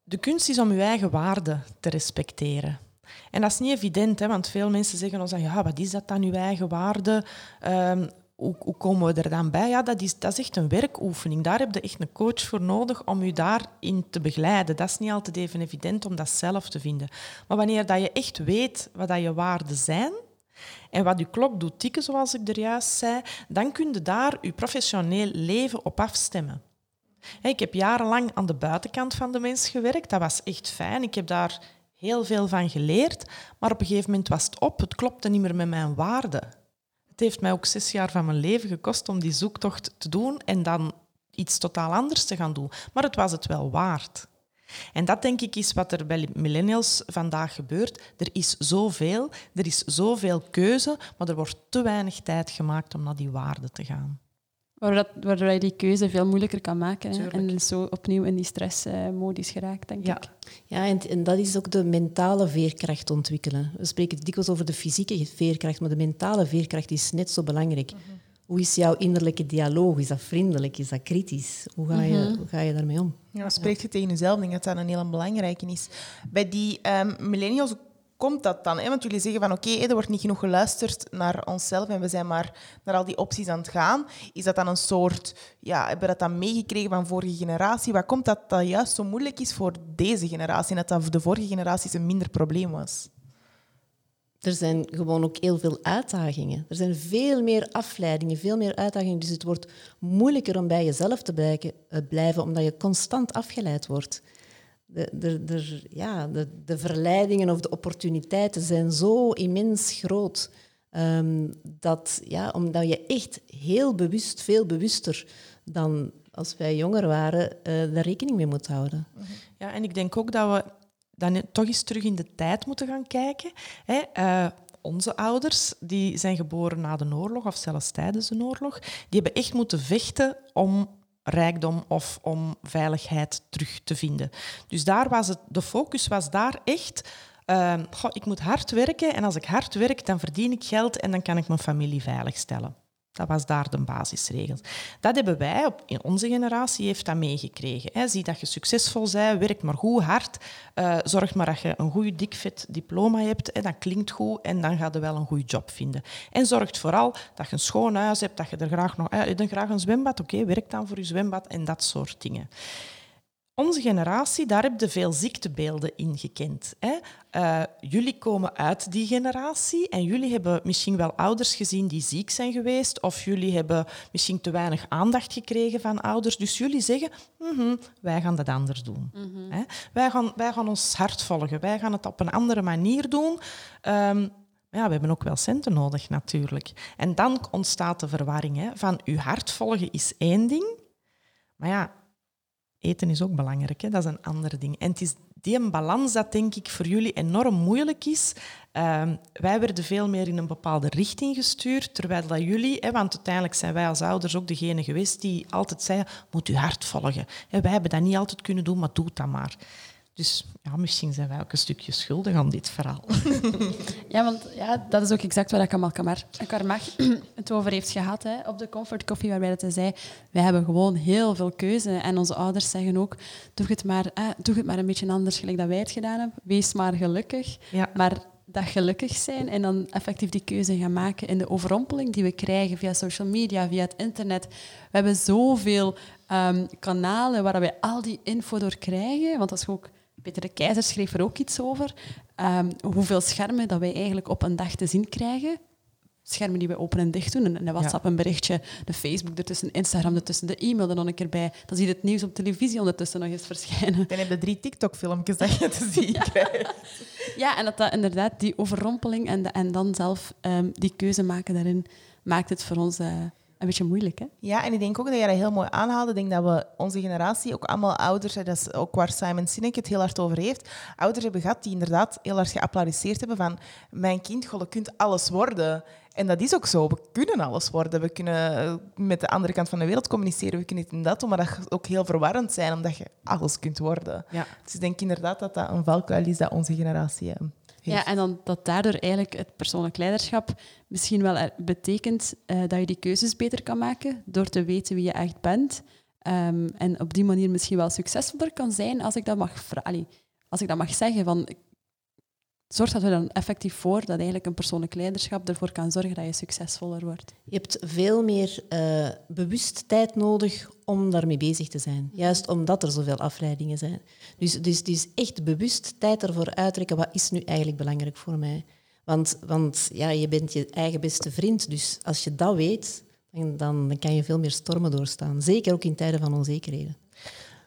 de kunst is om je eigen waarde te respecteren. En dat is niet evident, hè, want veel mensen zeggen ons dan, ja, wat is dat dan, uw eigen waarde? Um, hoe, hoe, komen we er dan bij? Ja, dat is, dat is echt een werkoefening. Daar heb je echt een coach voor nodig om je daarin te begeleiden. Dat is niet altijd even evident om dat zelf te vinden. Maar wanneer dat je echt weet wat dat je waarden zijn en wat je klok doet tikken, zoals ik er juist zei, dan kun je daar je professioneel leven op afstemmen. Ik heb jarenlang aan de buitenkant van de mens gewerkt. Dat was echt fijn. Ik heb daar heel veel van geleerd, maar op een gegeven moment was het op. Het klopte niet meer met mijn waarden. Het heeft mij ook zes jaar van mijn leven gekost om die zoektocht te doen en dan iets totaal anders te gaan doen. Maar het was het wel waard. En dat denk ik is wat er bij millennials vandaag gebeurt. Er is zoveel, er is zoveel keuze, maar er wordt te weinig tijd gemaakt om naar die waarden te gaan. Waardoor, je die keuze veel moeilijker kan maken. En zo opnieuw in die stressmodus geraakt, denk ja. ik. Ja, en, en, dat is ook de mentale veerkracht ontwikkelen. We spreken dikwijls over de fysieke veerkracht, maar de mentale veerkracht is net zo belangrijk. Mhm. Hoe is jouw innerlijke dialoog? Is dat vriendelijk? Is dat kritisch? Hoe ga je, mhm. hoe ga je daarmee om? Ja, spreekt je tegen jezelf? Ik denk dat dat een heel belangrijke is. Bij die um, millennials komt dat dan? Hè? Want jullie zeggen van oké, er wordt niet genoeg geluisterd naar onszelf en we zijn maar naar al die opties aan het gaan. Is dat dan een soort, ja, hebben we dat dan meegekregen van vorige generatie? Wat komt dat dat juist zo moeilijk is voor deze generatie en dat dat voor de vorige generaties een minder probleem was? Er zijn gewoon ook heel veel uitdagingen. Er zijn veel meer afleidingen, veel meer uitdagingen. Dus het wordt moeilijker om bij jezelf te eh, blijven, omdat je constant afgeleid wordt de, de, de, ja, de, de verleidingen of de opportuniteiten zijn zo immens groot. Um, dat, ja, omdat je echt heel bewust, veel bewuster dan als wij jonger waren, uh, daar rekening mee moet houden. Ja, en ik denk ook dat we dan toch eens terug in de tijd moeten gaan kijken. Hè. Uh, onze ouders, die zijn geboren na de oorlog of zelfs tijdens de oorlog, die hebben echt moeten vechten om rijkdom of om veiligheid terug te vinden. Dus daar was het, de focus was daar echt. Uh, ik moet hard werken en als ik hard werk, dan verdien ik geld en dan kan ik mijn familie veiligstellen. Dat was daar de basisregel. Dat hebben wij, in onze generatie, heeft dat meegekregen. Zie dat je succesvol bent, werk maar goed hard. Uh, zorg maar dat je een goed dikvet diploma hebt. Hè. Dat klinkt goed en dan ga je wel een goede job vinden. En zorg vooral dat je een schoon huis hebt, dat je er graag, nog, graag een zwembad. Oké, werk dan voor je zwembad en dat soort dingen. Onze generatie, daar heb je veel ziektebeelden in gekend. Hè? Uh, jullie komen uit die generatie en jullie hebben misschien wel ouders gezien die ziek zijn geweest of jullie hebben misschien te weinig aandacht gekregen van ouders. Dus jullie zeggen, mm -hmm, wij gaan dat anders doen. Mm -hmm. hè? wij, gaan, wij gaan ons hart volgen, wij gaan het op een andere manier doen. Um, ja, we hebben ook wel centen nodig natuurlijk. En dan ontstaat de verwarring. Hè? Van uw hart volgen is één ding, maar ja, eten is ook belangrijk, hè? dat is een ander ding. En het is die balans dat denk ik voor jullie enorm moeilijk is. Ehm, wij werden veel meer in een bepaalde richting gestuurd, terwijl dat jullie, hè, want uiteindelijk zijn wij als ouders ook degene geweest die altijd zeiden, moet u hart volgen. wij hebben dat niet altijd kunnen doen, maar doe dat maar. Dus ja, misschien zijn wij ook een stukje schuldig aan dit verhaal. Ja, want ja, dat is ook exact waar Kamal Kamar Karmach het over heeft gehad hè, op de Comfort Coffee, waarbij dat hij zei, wij hebben gewoon heel veel keuze. En onze ouders zeggen ook, doe het maar, eh, doe het maar een beetje anders gelijk dat wij het gedaan hebben. Wees maar gelukkig. Ja. Maar dat gelukkig zijn en dan effectief die keuze gaan maken in de overrompeling die we krijgen via social media, via het internet. We hebben zoveel um, kanalen waar we al die info door krijgen, want dat is ook Peter de Keizer schreef er ook iets over. Um, hoeveel schermen dat wij eigenlijk op een dag te zien krijgen. Schermen die we open en dicht doen. Een WhatsApp een berichtje, de Facebook ertussen, Instagram ertussen, de e-mail er nog een keer bij. Dan zie je het nieuws op televisie ondertussen nog eens verschijnen. Dan heb je drie TikTok-filmpjes dat je te zien krijgt. Ja, en dat, dat inderdaad, die overrompeling en, de, en dan zelf um, die keuze maken daarin, maakt het voor ons... Uh, een beetje moeilijk. Hè? Ja, en ik denk ook dat je dat heel mooi aanhaalde. Ik denk dat we onze generatie, ook allemaal ouders, dat is ook waar Simon Sinek het heel hard over heeft, ouders hebben gehad die inderdaad heel hard geapplaudisseerd hebben van mijn kind, je kunt alles worden. En dat is ook zo. We kunnen alles worden. We kunnen met de andere kant van de wereld communiceren. We kunnen het in dat maar dat ook heel verwarrend zijn, omdat je alles kunt worden. Ja. Dus ik denk inderdaad dat dat een valkuil is dat onze generatie heeft. Ja, en dan dat daardoor eigenlijk het persoonlijk leiderschap misschien wel betekent uh, dat je die keuzes beter kan maken door te weten wie je echt bent. Um, en op die manier misschien wel succesvoller kan zijn als ik dat mag, als ik dat mag zeggen. Van, zorgt dat er dan effectief voor dat eigenlijk een persoonlijk leiderschap ervoor kan zorgen dat je succesvoller wordt? Je hebt veel meer uh, bewust tijd nodig om daarmee bezig te zijn. Juist omdat er zoveel afleidingen zijn. Dus, dus, dus echt bewust tijd ervoor uittrekken. Wat is nu eigenlijk belangrijk voor mij? Want, want ja, je bent je eigen beste vriend. Dus als je dat weet, dan, dan kan je veel meer stormen doorstaan. Zeker ook in tijden van onzekerheden.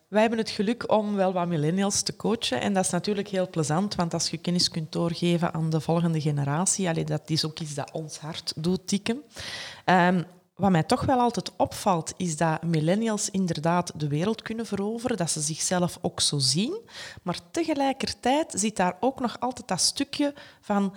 Wij hebben het geluk om wel wat millennials te coachen. En dat is natuurlijk heel plezant, want als je kennis kunt doorgeven aan de volgende generatie, allee, dat is ook iets dat ons hart doet tikken. Um, wat mij toch wel altijd opvalt, is dat millennials inderdaad de wereld kunnen veroveren, dat ze zichzelf ook zo zien. Maar tegelijkertijd zit daar ook nog altijd dat stukje van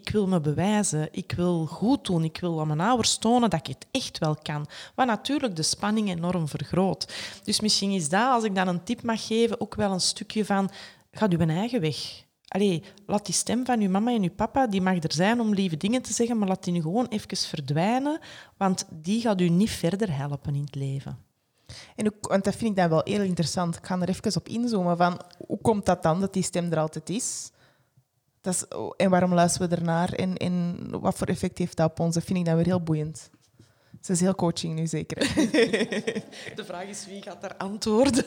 ik wil me bewijzen, ik wil goed doen, ik wil aan mijn ouders tonen dat ik het echt wel kan. Wat natuurlijk de spanning enorm vergroot. Dus misschien is dat, als ik dan een tip mag geven, ook wel een stukje van ga uw eigen weg. Allee, laat die stem van uw mama en uw papa, die mag er zijn om lieve dingen te zeggen, maar laat die nu gewoon even verdwijnen, want die gaat u niet verder helpen in het leven. En want dat vind ik dan wel heel interessant. Ik ga er even op inzoomen van hoe komt dat dan dat die stem er altijd is? Dat is en waarom luisteren we ernaar? En, en wat voor effect heeft dat op ons? Dat vind ik dan weer heel boeiend. Ze is heel coaching nu, zeker. De vraag is wie gaat daar antwoorden?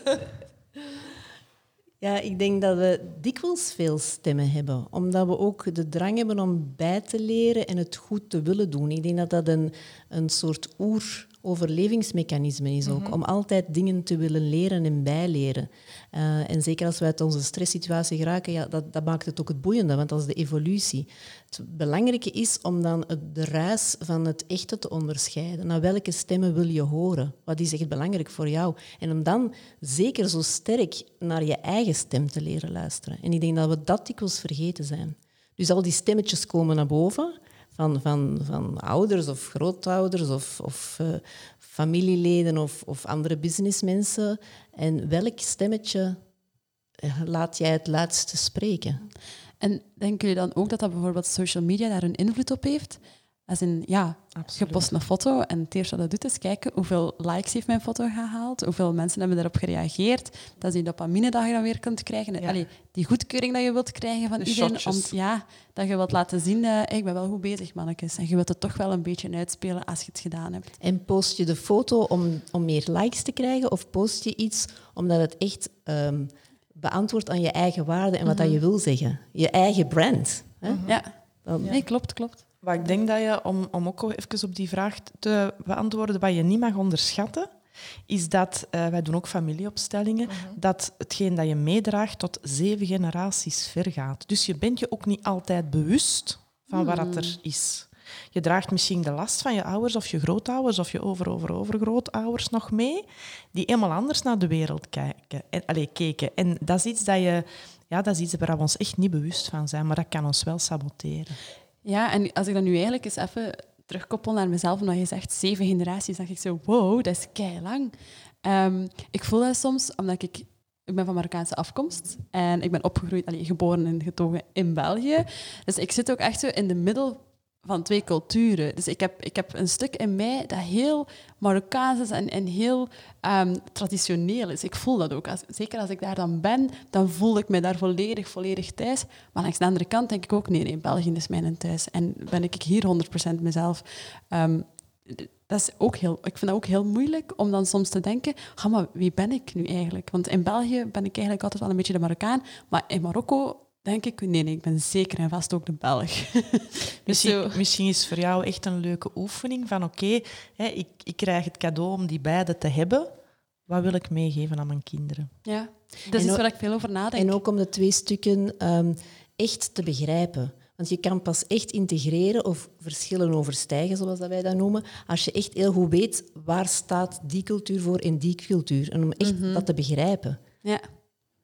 Ja, ik denk dat we dikwijls veel stemmen hebben, omdat we ook de drang hebben om bij te leren en het goed te willen doen. Ik denk dat dat een, een soort oer overlevingsmechanisme is ook, mhm. om altijd dingen te willen leren en bijleren. Uh, en zeker als we uit onze stresssituatie geraken, ja, dat, dat maakt het ook het boeiende, want dat is de evolutie. Het belangrijke is om dan het, de ruis van het echte te onderscheiden. Naar welke stemmen wil je horen? Wat is echt belangrijk voor jou? En om dan zeker zo sterk naar je eigen stem te leren luisteren. En ik denk dat we dat dikwijls vergeten zijn. Dus al die stemmetjes komen naar boven van, van, van ouders of grootouders of, of uh, familieleden of, of andere businessmensen. En welk stemmetje eh, laat jij het laatste spreken? En denken jullie dan ook dat dat bijvoorbeeld social media daar een invloed op heeft? Als in, ja, Absoluut. je post een foto en het eerste wat dat doet is kijken hoeveel likes heeft mijn foto gehaald, hoeveel mensen hebben daarop gereageerd, dat je die dopamine-dag dan weer kunt krijgen. Ja. die goedkeuring dat je wilt krijgen van iedereen, om, ja, dat je wilt laten zien, uh, ik ben wel goed bezig, mannetjes. En je wilt het toch wel een beetje uitspelen als je het gedaan hebt. En post je de foto om, om meer likes te krijgen of post je iets omdat het echt um, beantwoordt aan je eigen waarde en wat dat mhm. je wil zeggen? Je eigen brand. Hè? Ja, nee, klopt, klopt. Maar ik denk dat je, om, om ook even op die vraag te beantwoorden, wat je niet mag onderschatten, is dat, uh, wij doen ook familieopstellingen, mhm. dat hetgeen dat je meedraagt tot zeven generaties ver gaat. Dus je bent je ook niet altijd bewust van wat er is. Je draagt misschien de last van je ouders of je grootouders of je over, over, overgrootouders nog mee, die helemaal anders naar de wereld kijken, en, allez, keken. En dat is iets dat je... Ja, dat is iets waar we ons echt niet bewust van zijn, maar dat kan ons wel saboteren. Ja, en als ik dan nu eigenlijk eens even terugkoppel naar mezelf, omdat je zegt zeven generaties, dan denk ik zo, wow, dat is kei lang. Ehm, ik voel dat soms omdat ik ik ben van Marokkaanse afkomst en ik ben opgegroeid, allee, geboren en getogen in België. Dus ik zit ook echt zo in de middel van twee culturen. Dus ik heb, ik heb een stuk in mij dat heel Marokkaans is en, en heel um, traditioneel is. Ik voel dat ook. Zeker als ik daar dan ben, dan voel ik me daar volledig, volledig thuis. Maar langs de andere kant denk ik ook, nee, nee België is mijn thuis. En ben ik hier 100% mezelf. Um, dat is ook heel, ik vind dat ook heel moeilijk om dan soms te denken, ga maar, wie ben ik nu eigenlijk? Want in België ben ik eigenlijk altijd wel een beetje de Marokkaan, maar in Marokko denk ik, nee, nee, ik ben zeker en vast ook de Belg. misschien, misschien, is voor jou echt een leuke oefening van oké, ik, ik krijg het cadeau om die beide te hebben. Wat wil ik meegeven aan mijn kinderen? Ja, dat is waar ik veel over nadenk. En ook om de twee stukken um, echt te begrijpen. Want je kan pas echt integreren of verschillen overstijgen, zoals dat wij dat noemen, als je echt heel goed weet waar staat die cultuur voor en die cultuur. En om echt mhm. dat te begrijpen. Ja.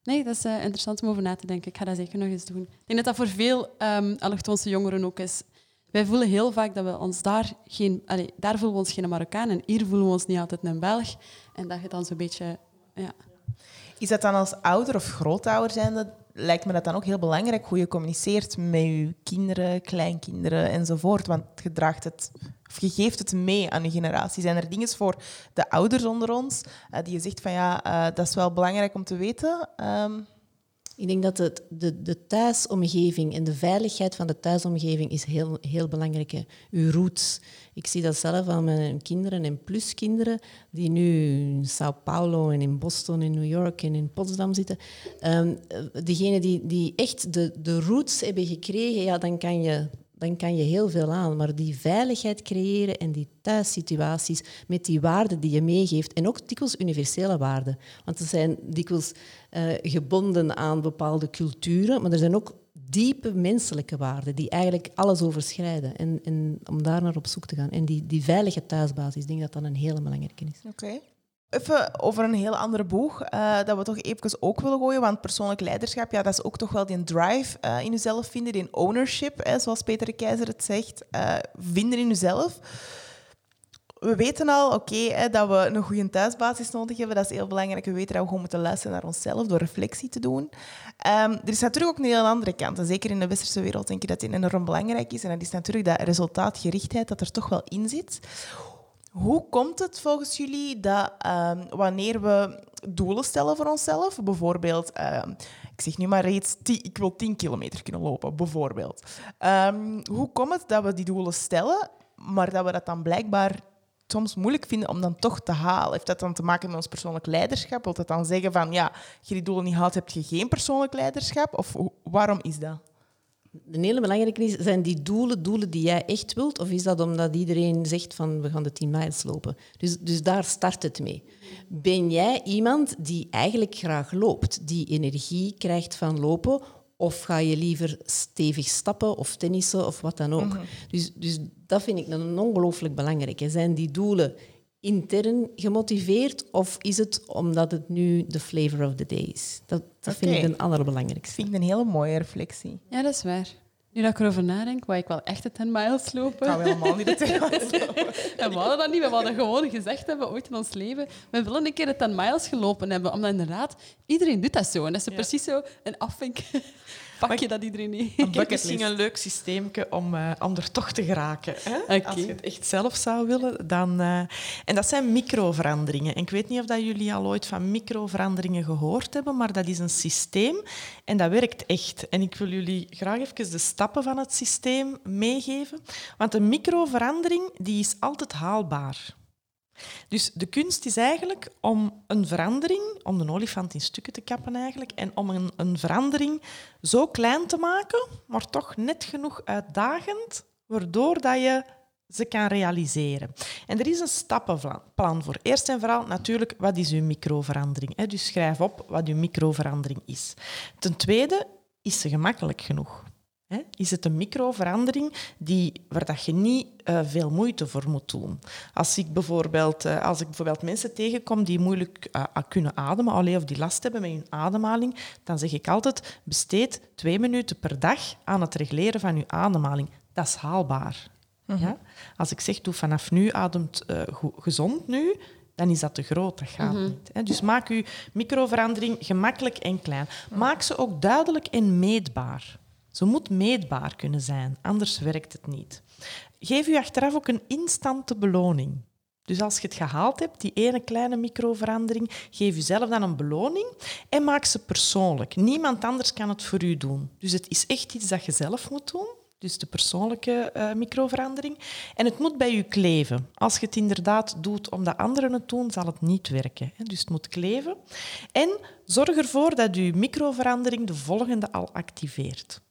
Nee, dat is uh, interessant om over na te denken. Ik ga dat zeker nog eens doen. Ik denk dat dat voor veel um, allochtoonse jongeren ook is. Wij voelen heel vaak dat we ons daar geen... Allez, daar voelen we ons geen Marokkaan en hier voelen we ons niet altijd een Belg. En dat je dan zo'n beetje... Ja. Is dat dan als ouder of grootouder zijnde lijkt me dat dan ook heel belangrijk hoe je communiceert met je kinderen, kleinkinderen enzovoort. Want je draagt het, of je geeft het mee aan je generatie. Zijn er dingen voor de ouders onder ons uh, die je zegt van ja, uh, dat is wel belangrijk om te weten? Um, ik denk dat het, de, de thuisomgeving en de veiligheid van de thuisomgeving is heel, heel belangrijk. Hè. Uw roots. Ik zie dat zelf aan mijn kinderen en pluskinderen die nu in Sao Paulo en in Boston, in New York en in Potsdam zitten. Um, degenen die, die echt de, de roots hebben gekregen, ja, dan kan je dan kan je heel veel aan. Maar die veiligheid creëren en die thuissituaties met die waarden die je meegeeft, en ook dikwijls universele waarden. Want ze zijn dikwijls uh, gebonden aan bepaalde culturen, maar er zijn ook diepe menselijke waarden die eigenlijk alles overschrijden. En, en om daar naar op zoek te gaan. En die, die veilige thuisbasis, ik denk dat dat een hele belangrijke is. Oké. Even over een heel andere boeg, uh, dat we toch even ook willen gooien. Want persoonlijk leiderschap, ja, dat is ook toch wel die drive uh, in jezelf vinden, die ownership, zoals Peter de Keizer het zegt. Uh, vinden in jezelf. We weten al, oké, dat we een goede thuisbasis nodig hebben. Dat is heel belangrijk. We weten dat we gewoon moeten luisteren naar onszelf door reflectie te doen. Um, er is natuurlijk ook een heel andere kant. En zeker in de westerse wereld denk ik dat die enorm belangrijk is. En dat is natuurlijk dat resultaatgerichtheid dat er toch wel in zit. Hoe komt het volgens jullie dat um, wanneer we doelen stellen voor onszelf, bijvoorbeeld, um, ik zeg nu maar iets, ik wil 10 kilometer kunnen lopen, bijvoorbeeld. Um, hoe komt het dat we die doelen stellen, maar dat we dat dan blijkbaar soms moeilijk vinden om dan toch te halen? Heeft dat dan te maken met ons persoonlijk leiderschap? Wil dat dan zeggen van, ja, als je die doelen niet haalt, heb je geen persoonlijk leiderschap? Of waarom is dat? Een hele belangrijke is, zijn die doelen doelen die jij echt wilt? Of is dat omdat iedereen zegt van we gaan de 10 miles lopen? Dus, dus daar start het mee. Ben jij iemand die eigenlijk graag loopt, die energie krijgt van lopen? Of ga je liever stevig stappen of tennissen of wat dan ook? Mhm. dus, dus dat vind ik een ongelooflijk belangrijk. Zijn die doelen intern gemotiveerd of is het omdat het nu de flavor of the day is? Dat, dat vind ik een allerbelangrijkste. Ik vind een hele mooie reflectie. Ja, dat is waar. Nu dat ik erover nadenk, wou ik wel echt de 10 miles lopen. Nou, helemaal niet de 10 miles lopen. en we hadden dat niet. We hadden gewoon gezegd hebben, ooit in ons leven, we willen een keer de 10 miles gelopen hebben. Omdat inderdaad, iedereen doet dat zo. En dat is precies zo een afvink pak je dat iedereen niet. Een misschien een leuk systeem om, uh, om er toch te geraken. Hè? Als je het echt zelf zou willen. Dan, uh, en dat zijn microveranderingen. En ik weet niet of dat jullie al ooit van microveranderingen gehoord hebben, maar dat is een systeem en dat werkt echt. En ik wil jullie graag even de stappen van het systeem meegeven. Want een microverandering die is altijd haalbaar. Dus de kunst is eigenlijk om een verandering, om de olifant in stukken te kappen eigenlijk, en om een, een verandering zo klein te maken, maar toch net genoeg uitdagend, waardoor dat je ze kan realiseren. En er is een stappenplan voor. Eerst en vooral natuurlijk, wat is uw microverandering? Dus schrijf op wat uw microverandering is. Ten tweede, is ze gemakkelijk genoeg? Hè? Is het een microverandering die, waar dat je niet uh, veel moeite voor moet doen? Als ik bijvoorbeeld, uh, als ik bijvoorbeeld mensen tegenkom die moeilijk uh, kunnen ademen, alleen of die last hebben met hun ademhaling, dan zeg ik altijd, besteed twee minuten per dag aan het regleren van je ademhaling. Dat is haalbaar. -hmm. ja? Als ik zeg, doe vanaf nu ademt gezond nu, dan is dat te groot. Dat gaat mm -hmm. niet. Hè? Dus maak je microverandering gemakkelijk en klein. Maak ze ook duidelijk en meetbaar. Ze moet meetbaar kunnen zijn, anders werkt het niet. Geef u achteraf ook een instante beloning. Dus als je het gehaald hebt, die ene kleine microverandering, geef jezelf dan een beloning en maak ze persoonlijk. Niemand anders kan het voor u doen. Dus het is echt iets dat je zelf moet doen. Dus de persoonlijke uh, microverandering. En het moet bij u kleven. Als je het inderdaad doet omdat anderen het doen, zal het niet werken. Dus het moet kleven. En zorg ervoor dat uw microverandering de volgende al activeert.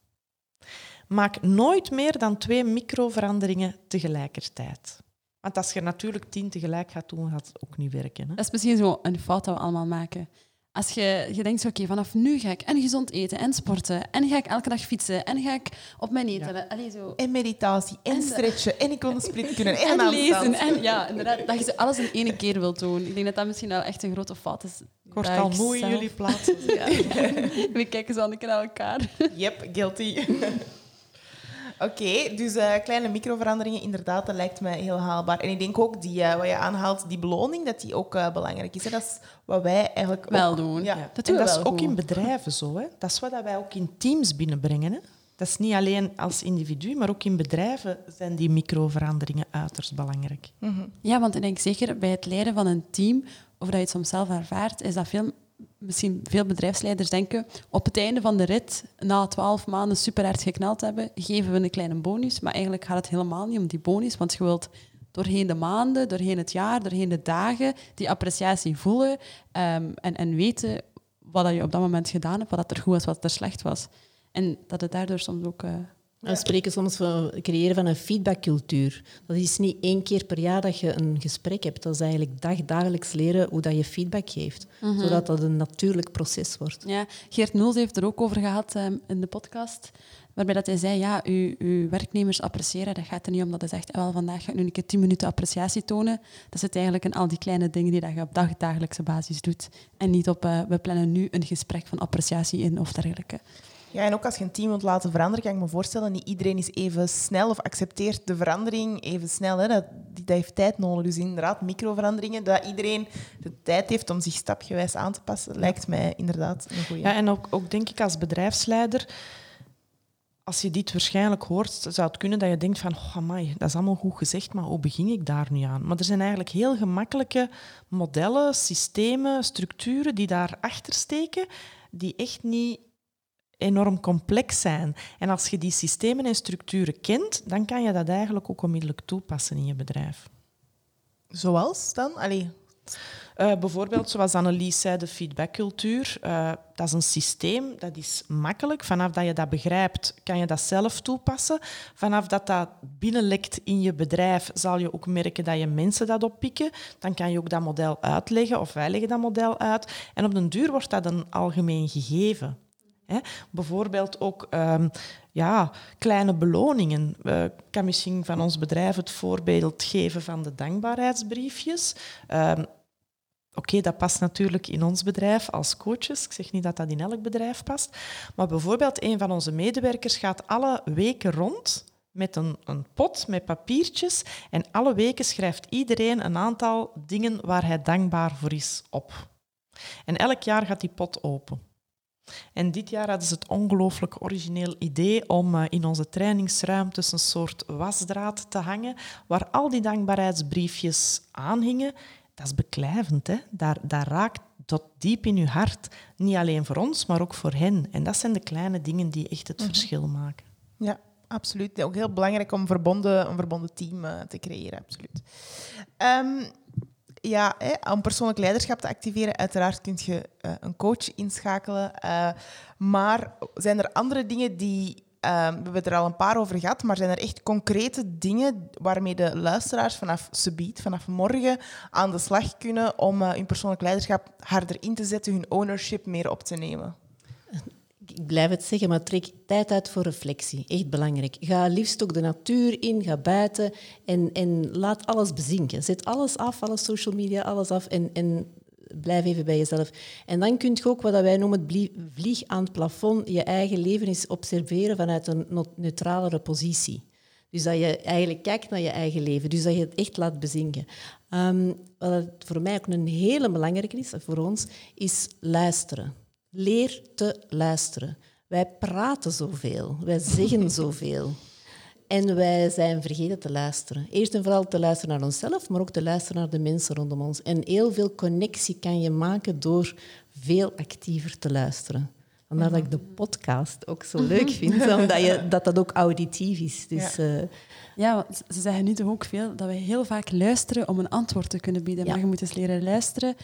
Maak nooit meer dan twee microveranderingen tegelijkertijd. Want als je natuurlijk tien tegelijk gaat doen, gaat het ook niet werken. Hè? Dat is misschien zo een fout dat we allemaal maken. Als je, je denkt, oké, vanaf nu ga ik en gezond eten en sporten en ga ik elke dag fietsen en ga ik op mijn eten. Ja. Allee, zo. En meditatie en, en stretchen en ik wil een split kunnen en, en lezen. En, ja, inderdaad, dat je alles in één keer wilt doen. Ik denk dat dat misschien wel echt een grote fout is. Ik word al moe in jullie plaatsen. Ja. We kijken zo naar elkaar. Yep, guilty. Oké, dus uh, kleine microveranderingen, inderdaad, dat lijkt mij heel haalbaar. En ik denk ook, die, uh, wat je aanhaalt, die beloning, dat die ook uh, belangrijk is. Hè? Dat is wat wij eigenlijk wel ook, doen. Ja. ja. Dat, en dat is ook in bedrijven zo. Hè? Dat is wat wij ook in teams binnenbrengen. Hè? Dat is niet alleen als individu, maar ook in bedrijven zijn die microveranderingen uiterst belangrijk. Mm -hmm. Ja, want ik denk zeker bij het leiden van een team, of dat je het soms zelf ervaart, is dat veel misschien veel bedrijfsleiders denken, op het einde van de rit, na twaalf maanden super hard geknald hebben, geven we een kleine bonus. Maar eigenlijk gaat het helemaal niet om die bonus, want je wilt doorheen de maanden, doorheen het jaar, doorheen de dagen die appreciatie voelen um, en, en weten wat je op dat moment gedaan hebt, wat er goed was, wat er slecht was. En dat het daardoor soms ook... Uh, we spreken soms van het creëren van een feedbackcultuur. Dat is niet één keer per jaar dat je een gesprek hebt. Dat is eigenlijk dag, dagelijks leren hoe dat je feedback geeft. Mm -hmm. Zodat dat een natuurlijk proces wordt. Ja, Geert Noels heeft er ook over gehad um, in de podcast. Waarbij dat hij zei, ja, uw, uw werknemers appreciëren. Dat gaat er niet om dat hij zegt, wel, vandaag ga ik nu een keer tien minuten appreciatie tonen. Dat zit eigenlijk in al die kleine dingen die dat je op dag, dagelijkse basis doet. En niet op, uh, we plannen nu een gesprek van appreciatie in of dergelijke. Ja, en ook als je een team wilt laten veranderen, kan ik me voorstellen, niet iedereen is even snel of accepteert de verandering even snel. Hè. Dat, dat heeft tijd nodig. Dus inderdaad, microveranderingen, dat iedereen de tijd heeft om zich stapgewijs aan te passen, lijkt mij inderdaad een goede. Ja, en ook, ook denk ik als bedrijfsleider, als je dit waarschijnlijk hoort, zou het kunnen dat je denkt van, oh amai, dat is allemaal goed gezegd, maar hoe begin ik daar nu aan? Maar er zijn eigenlijk heel gemakkelijke modellen, systemen, structuren die daarachter steken, die echt niet enorm complex zijn. En als je die systemen en structuren kent, dan kan je dat eigenlijk ook onmiddellijk toepassen in je bedrijf. Zoals dan? Allee. Uh, bijvoorbeeld, zoals Annelies zei, de feedbackcultuur. Uh, dat is een systeem, dat is makkelijk. Vanaf dat je dat begrijpt, kan je dat zelf toepassen. Vanaf dat dat binnenlekt in je bedrijf, zal je ook merken dat je mensen dat oppikken. Dan kan je ook dat model uitleggen, of wij leggen dat model uit. En op den duur wordt dat een algemeen gegeven. Hè? Bijvoorbeeld ook um, ja, kleine beloningen. Ik kan misschien van ons bedrijf het voorbeeld geven van de dankbaarheidsbriefjes. Um, Oké, dat past natuurlijk in ons bedrijf als coaches. Ik zeg niet dat dat in elk bedrijf past. Maar bijvoorbeeld, een van onze medewerkers gaat alle weken rond met een, een pot met papiertjes. En alle weken schrijft iedereen een aantal dingen waar hij dankbaar voor is op. En elk jaar gaat die pot open. En dit jaar hadden ze het ongelooflijk origineel idee om uh, in onze trainingsruimtes een soort wasdraad te hangen, waar al die dankbaarheidsbriefjes aanhingen. Dat is beklijvend, hè? Daar, daar raakt tot diep in uw hart. Niet alleen voor ons, maar ook voor hen. En dat zijn de kleine dingen die echt het mm -hmm. verschil maken. Ja, absoluut. Ook heel belangrijk om verbonden, een verbonden team uh, te creëren, absoluut. Um, ja, om persoonlijk leiderschap te activeren, uiteraard kun je uh, een coach inschakelen. Uh, maar zijn er andere dingen die. Uh, we hebben er al een paar over gehad, maar zijn er echt concrete dingen waarmee de luisteraars vanaf subiet, vanaf morgen, aan de slag kunnen om hun persoonlijk leiderschap harder in te zetten, hun ownership meer op te nemen? Ik blijf het zeggen, maar trek tijd uit voor reflectie. Echt belangrijk. Ga liefst ook de natuur in, ga buiten en, en laat alles bezinken. Zet alles af, alle social media, alles af en, en blijf even bij jezelf. En dan kun je ook wat wij noemen het vlieg aan het plafond, je eigen leven eens observeren vanuit een neutralere positie. Dus dat je eigenlijk kijkt naar je eigen leven. Dus dat je het echt laat bezinken. Um, wat voor mij ook een hele belangrijke is, voor ons, is luisteren. Leer te luisteren. Wij praten zoveel, wij zeggen zoveel. En wij zijn vergeten te luisteren. Eerst en vooral te luisteren naar onszelf, maar ook te luisteren naar de mensen rondom ons. En heel veel connectie kan je maken door veel actiever te luisteren. Vandaar dat ik de podcast ook zo leuk vind, omdat je, dat dat ook auditief is. Dus, ja. Uh, ja, ze zeggen nu toch ook veel dat we heel vaak luisteren om een antwoord te kunnen bieden. Maar je moet eens leren luisteren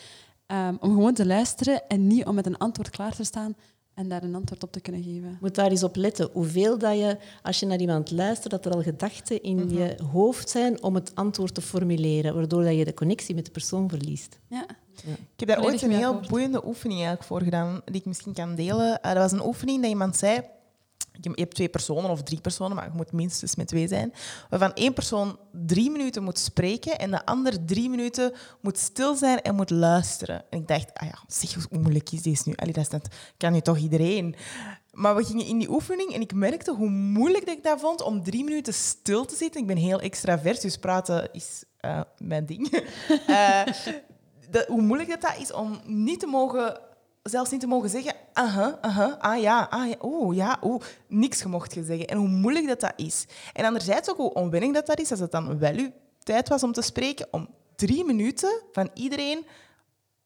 um, om gewoon te luisteren en niet om met een antwoord klaar te staan en daar een antwoord op te kunnen geven. Je moet daar eens op letten. Hoeveel dat je, als je naar iemand luistert, dat er al gedachten in mhm. je hoofd zijn om het antwoord te formuleren, waardoor dat je de connectie met de persoon verliest. Ja. Ja. Ik heb daar ooit een heel boeiende oefening eigenlijk voor gedaan, die ik misschien kan delen. Uh, dat was een oefening dat iemand zei je hebt twee personen of drie personen, maar je moet minstens met twee zijn, waarvan één persoon drie minuten moet spreken en de ander drie minuten moet stil zijn en moet luisteren. En ik dacht, ah ja, zeg, hoe moeilijk is deze nu? Allee, dat, kan nu toch iedereen? Maar we gingen in die oefening en ik merkte hoe moeilijk dat ik dat vond om drie minuten stil te zitten. Ik ben heel extravert, dus praten is uh, mijn ding. uh, hoe moeilijk dat, dat is om niet te mogen zelfs niet te mogen zeggen, aha, aha, ah ja, ah ja, oeh, ja, niks gemocht je zeggen. En hoe moeilijk dat dat is. En anderzijds ook hoe onwennig dat dat is, als het dan wel uw tijd was om te spreken, om drie minuten van iedereen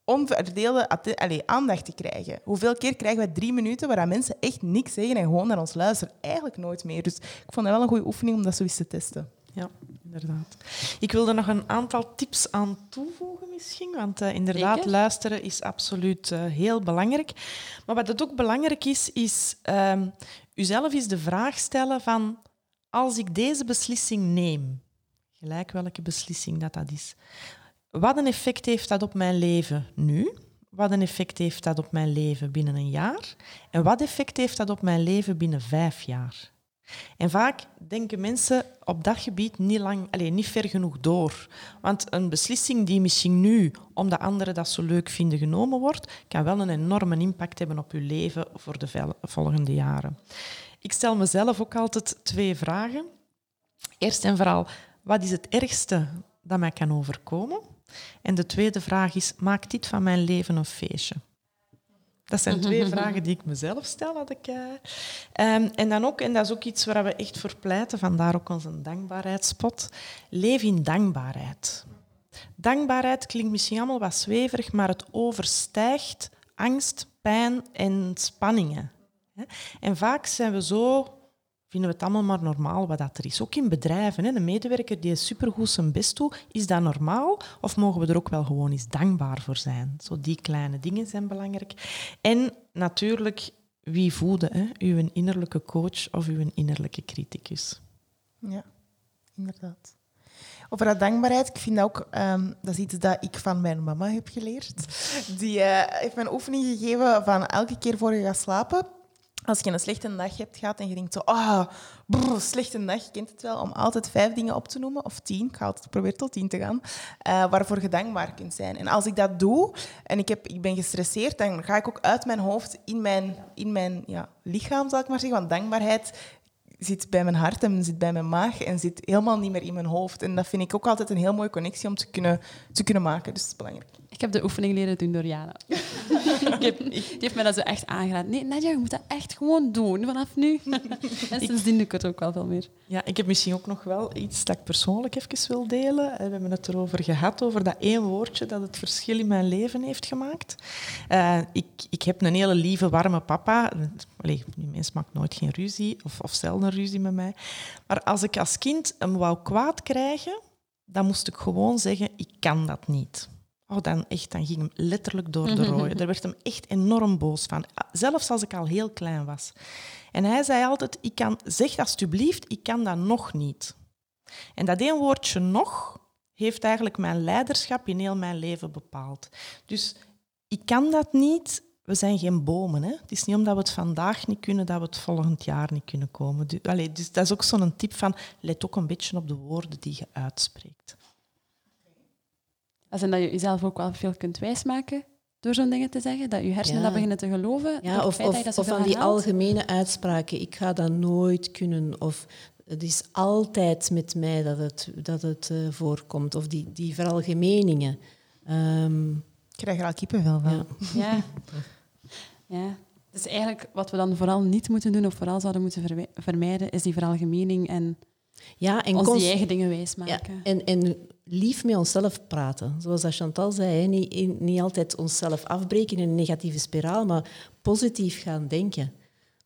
onverdeelde allez, aandacht te krijgen. Hoeveel keer krijgen wij drie minuten waar mensen echt niks zeggen en gewoon naar ons luisteren? Eigenlijk nooit meer. Dus ik vond dat wel een goede oefening om dat zo eens te testen. Ja, inderdaad. Ik wilde nog een aantal tips aan toevoegen misschien, want uh, inderdaad, luisteren is absoluut uh, heel belangrijk. Maar wat het ook belangrijk is, is uh, uzelf eens de vraag stellen van als ik deze beslissing neem, gelijk welke beslissing dat, dat is, wat een effect heeft dat op mijn leven nu? Wat een effect heeft dat op mijn leven binnen een jaar? En wat effect heeft dat op mijn leven binnen vijf jaar? En vaak denken mensen op dat gebied niet, lang, allez, niet ver genoeg door. Want een beslissing die misschien nu, omdat anderen dat zo leuk vinden, genomen wordt, kan wel een enorme impact hebben op je leven voor de volgende jaren. Ik stel mezelf ook altijd twee vragen. Eerst en vooral, wat is het ergste dat mij kan overkomen? En de tweede vraag is, maakt dit van mijn leven een feestje? Dat zijn twee vragen die ik mezelf stel. Dat ik, uh, en dan ook, en dat is ook iets waar we echt voor pleiten, vandaar ook onze dankbaarheidsspot. Leef in dankbaarheid. Dankbaarheid klinkt misschien allemaal wat zweverig, maar het overstijgt angst, pijn en spanningen. En vaak zijn we zo vinden we het allemaal maar normaal wat dat er is. Ook in bedrijven. Hè. Een medewerker die supergoed zijn best doet, is dat normaal? Of mogen we er ook wel gewoon eens dankbaar voor zijn? Zo die kleine dingen zijn belangrijk. En natuurlijk, wie voeden? Hè? Uw innerlijke coach of uw innerlijke criticus? Ja, inderdaad. Over dat dankbaarheid, ik vind ook, um, dat is iets dat ik van mijn mama heb geleerd. Die uh, heeft me oefening gegeven van elke keer voor je gaat slapen, als je een slechte dag hebt gehad en je denkt zo, ah, slechte dag, je kent het wel, om altijd vijf dingen op te noemen, of tien, ik ga altijd proberen tot tien te gaan, uh, waarvoor je dankbaar kunt zijn. En als ik dat doe en ik, heb, ik ben gestresseerd, dan ga ik ook uit mijn hoofd in mijn, in mijn ja, lichaam, zal ik maar zeggen, want dankbaarheid zit bij mijn hart en zit bij mijn maag en zit helemaal niet meer in mijn hoofd. En dat vind ik ook altijd een heel mooie connectie om te kunnen, te kunnen maken. Dus dat is belangrijk. Ik heb de oefening leren doen door Jana. ik heb, die heeft mij dat zo echt aangeraden. Nee, Nadja, je moet dat echt gewoon doen vanaf nu. en sindsdien doe ik het ook wel veel meer. Ja, ik heb misschien ook nog wel iets dat ik persoonlijk even wil delen. We hebben het erover gehad, over dat één woordje dat het verschil in mijn leven heeft gemaakt. Uh, ik, ik heb een hele lieve, warme papa. Allee, die mens maakt nooit geen ruzie, of, of zelden ruzie met mij. Maar als ik als kind hem wou kwaad krijgen, dan moest ik gewoon zeggen, ik kan dat niet. Oh, dan, echt, dan ging hem letterlijk door de rooien. Daar werd hem echt enorm boos van. Zelfs als ik al heel klein was. En hij zei altijd, ik kan, zeg alsjeblieft, ik kan dat nog niet. En dat één woordje nog heeft eigenlijk mijn leiderschap in heel mijn leven bepaald. Dus ik kan dat niet we zijn geen bomen. Hè? Het is niet omdat we het vandaag niet kunnen, dat we het volgend jaar niet kunnen komen. Dus, dus dat is ook zo'n tip van, let ook een beetje op de woorden die je uitspreekt. Als en dat je jezelf ook wel veel kunt wijsmaken door zo'n dingen te zeggen, dat je hersenen Ja. dat beginnen te geloven. Ja, of, van die algemene uitspraken. Ik ga dat nooit kunnen. Of het is altijd met mij dat het, dat het eh, voorkomt. Of die, die veralgemeningen. Ehm, Ik krijg er al kippenvel van. ja. Ja. ja. Dus eigenlijk wat we dan vooral niet moeten doen, of vooral zouden moeten vermijden, is die veralgemening en, ja, en ons const- die eigen dingen ja, wijsmaken. en, en lief met onszelf praten. Zoals dat Chantal zei, hè, niet, in- niet altijd onszelf afbreken in een negatieve spiraal, maar positief gaan denken.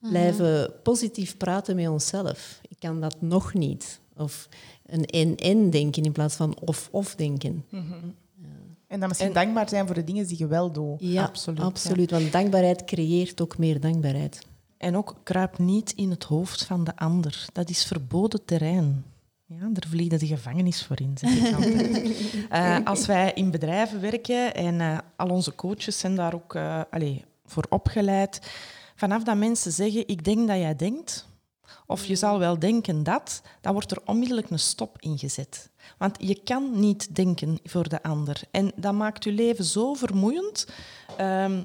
Blijven positief praten met onszelf. Ik kan dat nog niet. Of een en-en denken in plaats van of-of denken. En dan misschien En- dankbaar zijn voor de dingen die je wel doet. Ja, Absoluut, absoluut. Want dankbaarheid creëert ook meer dankbaarheid. En ook kruip niet in het hoofd van de ander. Dat is verboden terrein. Ja, daar vliegen de gevangenis voor in, zeg ik altijd. Eh, als wij in bedrijven werken en eh, al onze coaches zijn daar ook eh, allee, voor opgeleid. Vanaf dat mensen zeggen, ik denk dat jij denkt, of je zal wel denken dat, dan wordt er onmiddellijk een stop ingezet. Want je kan niet denken voor de ander. En dat maakt je leven zo vermoeiend. Ehm,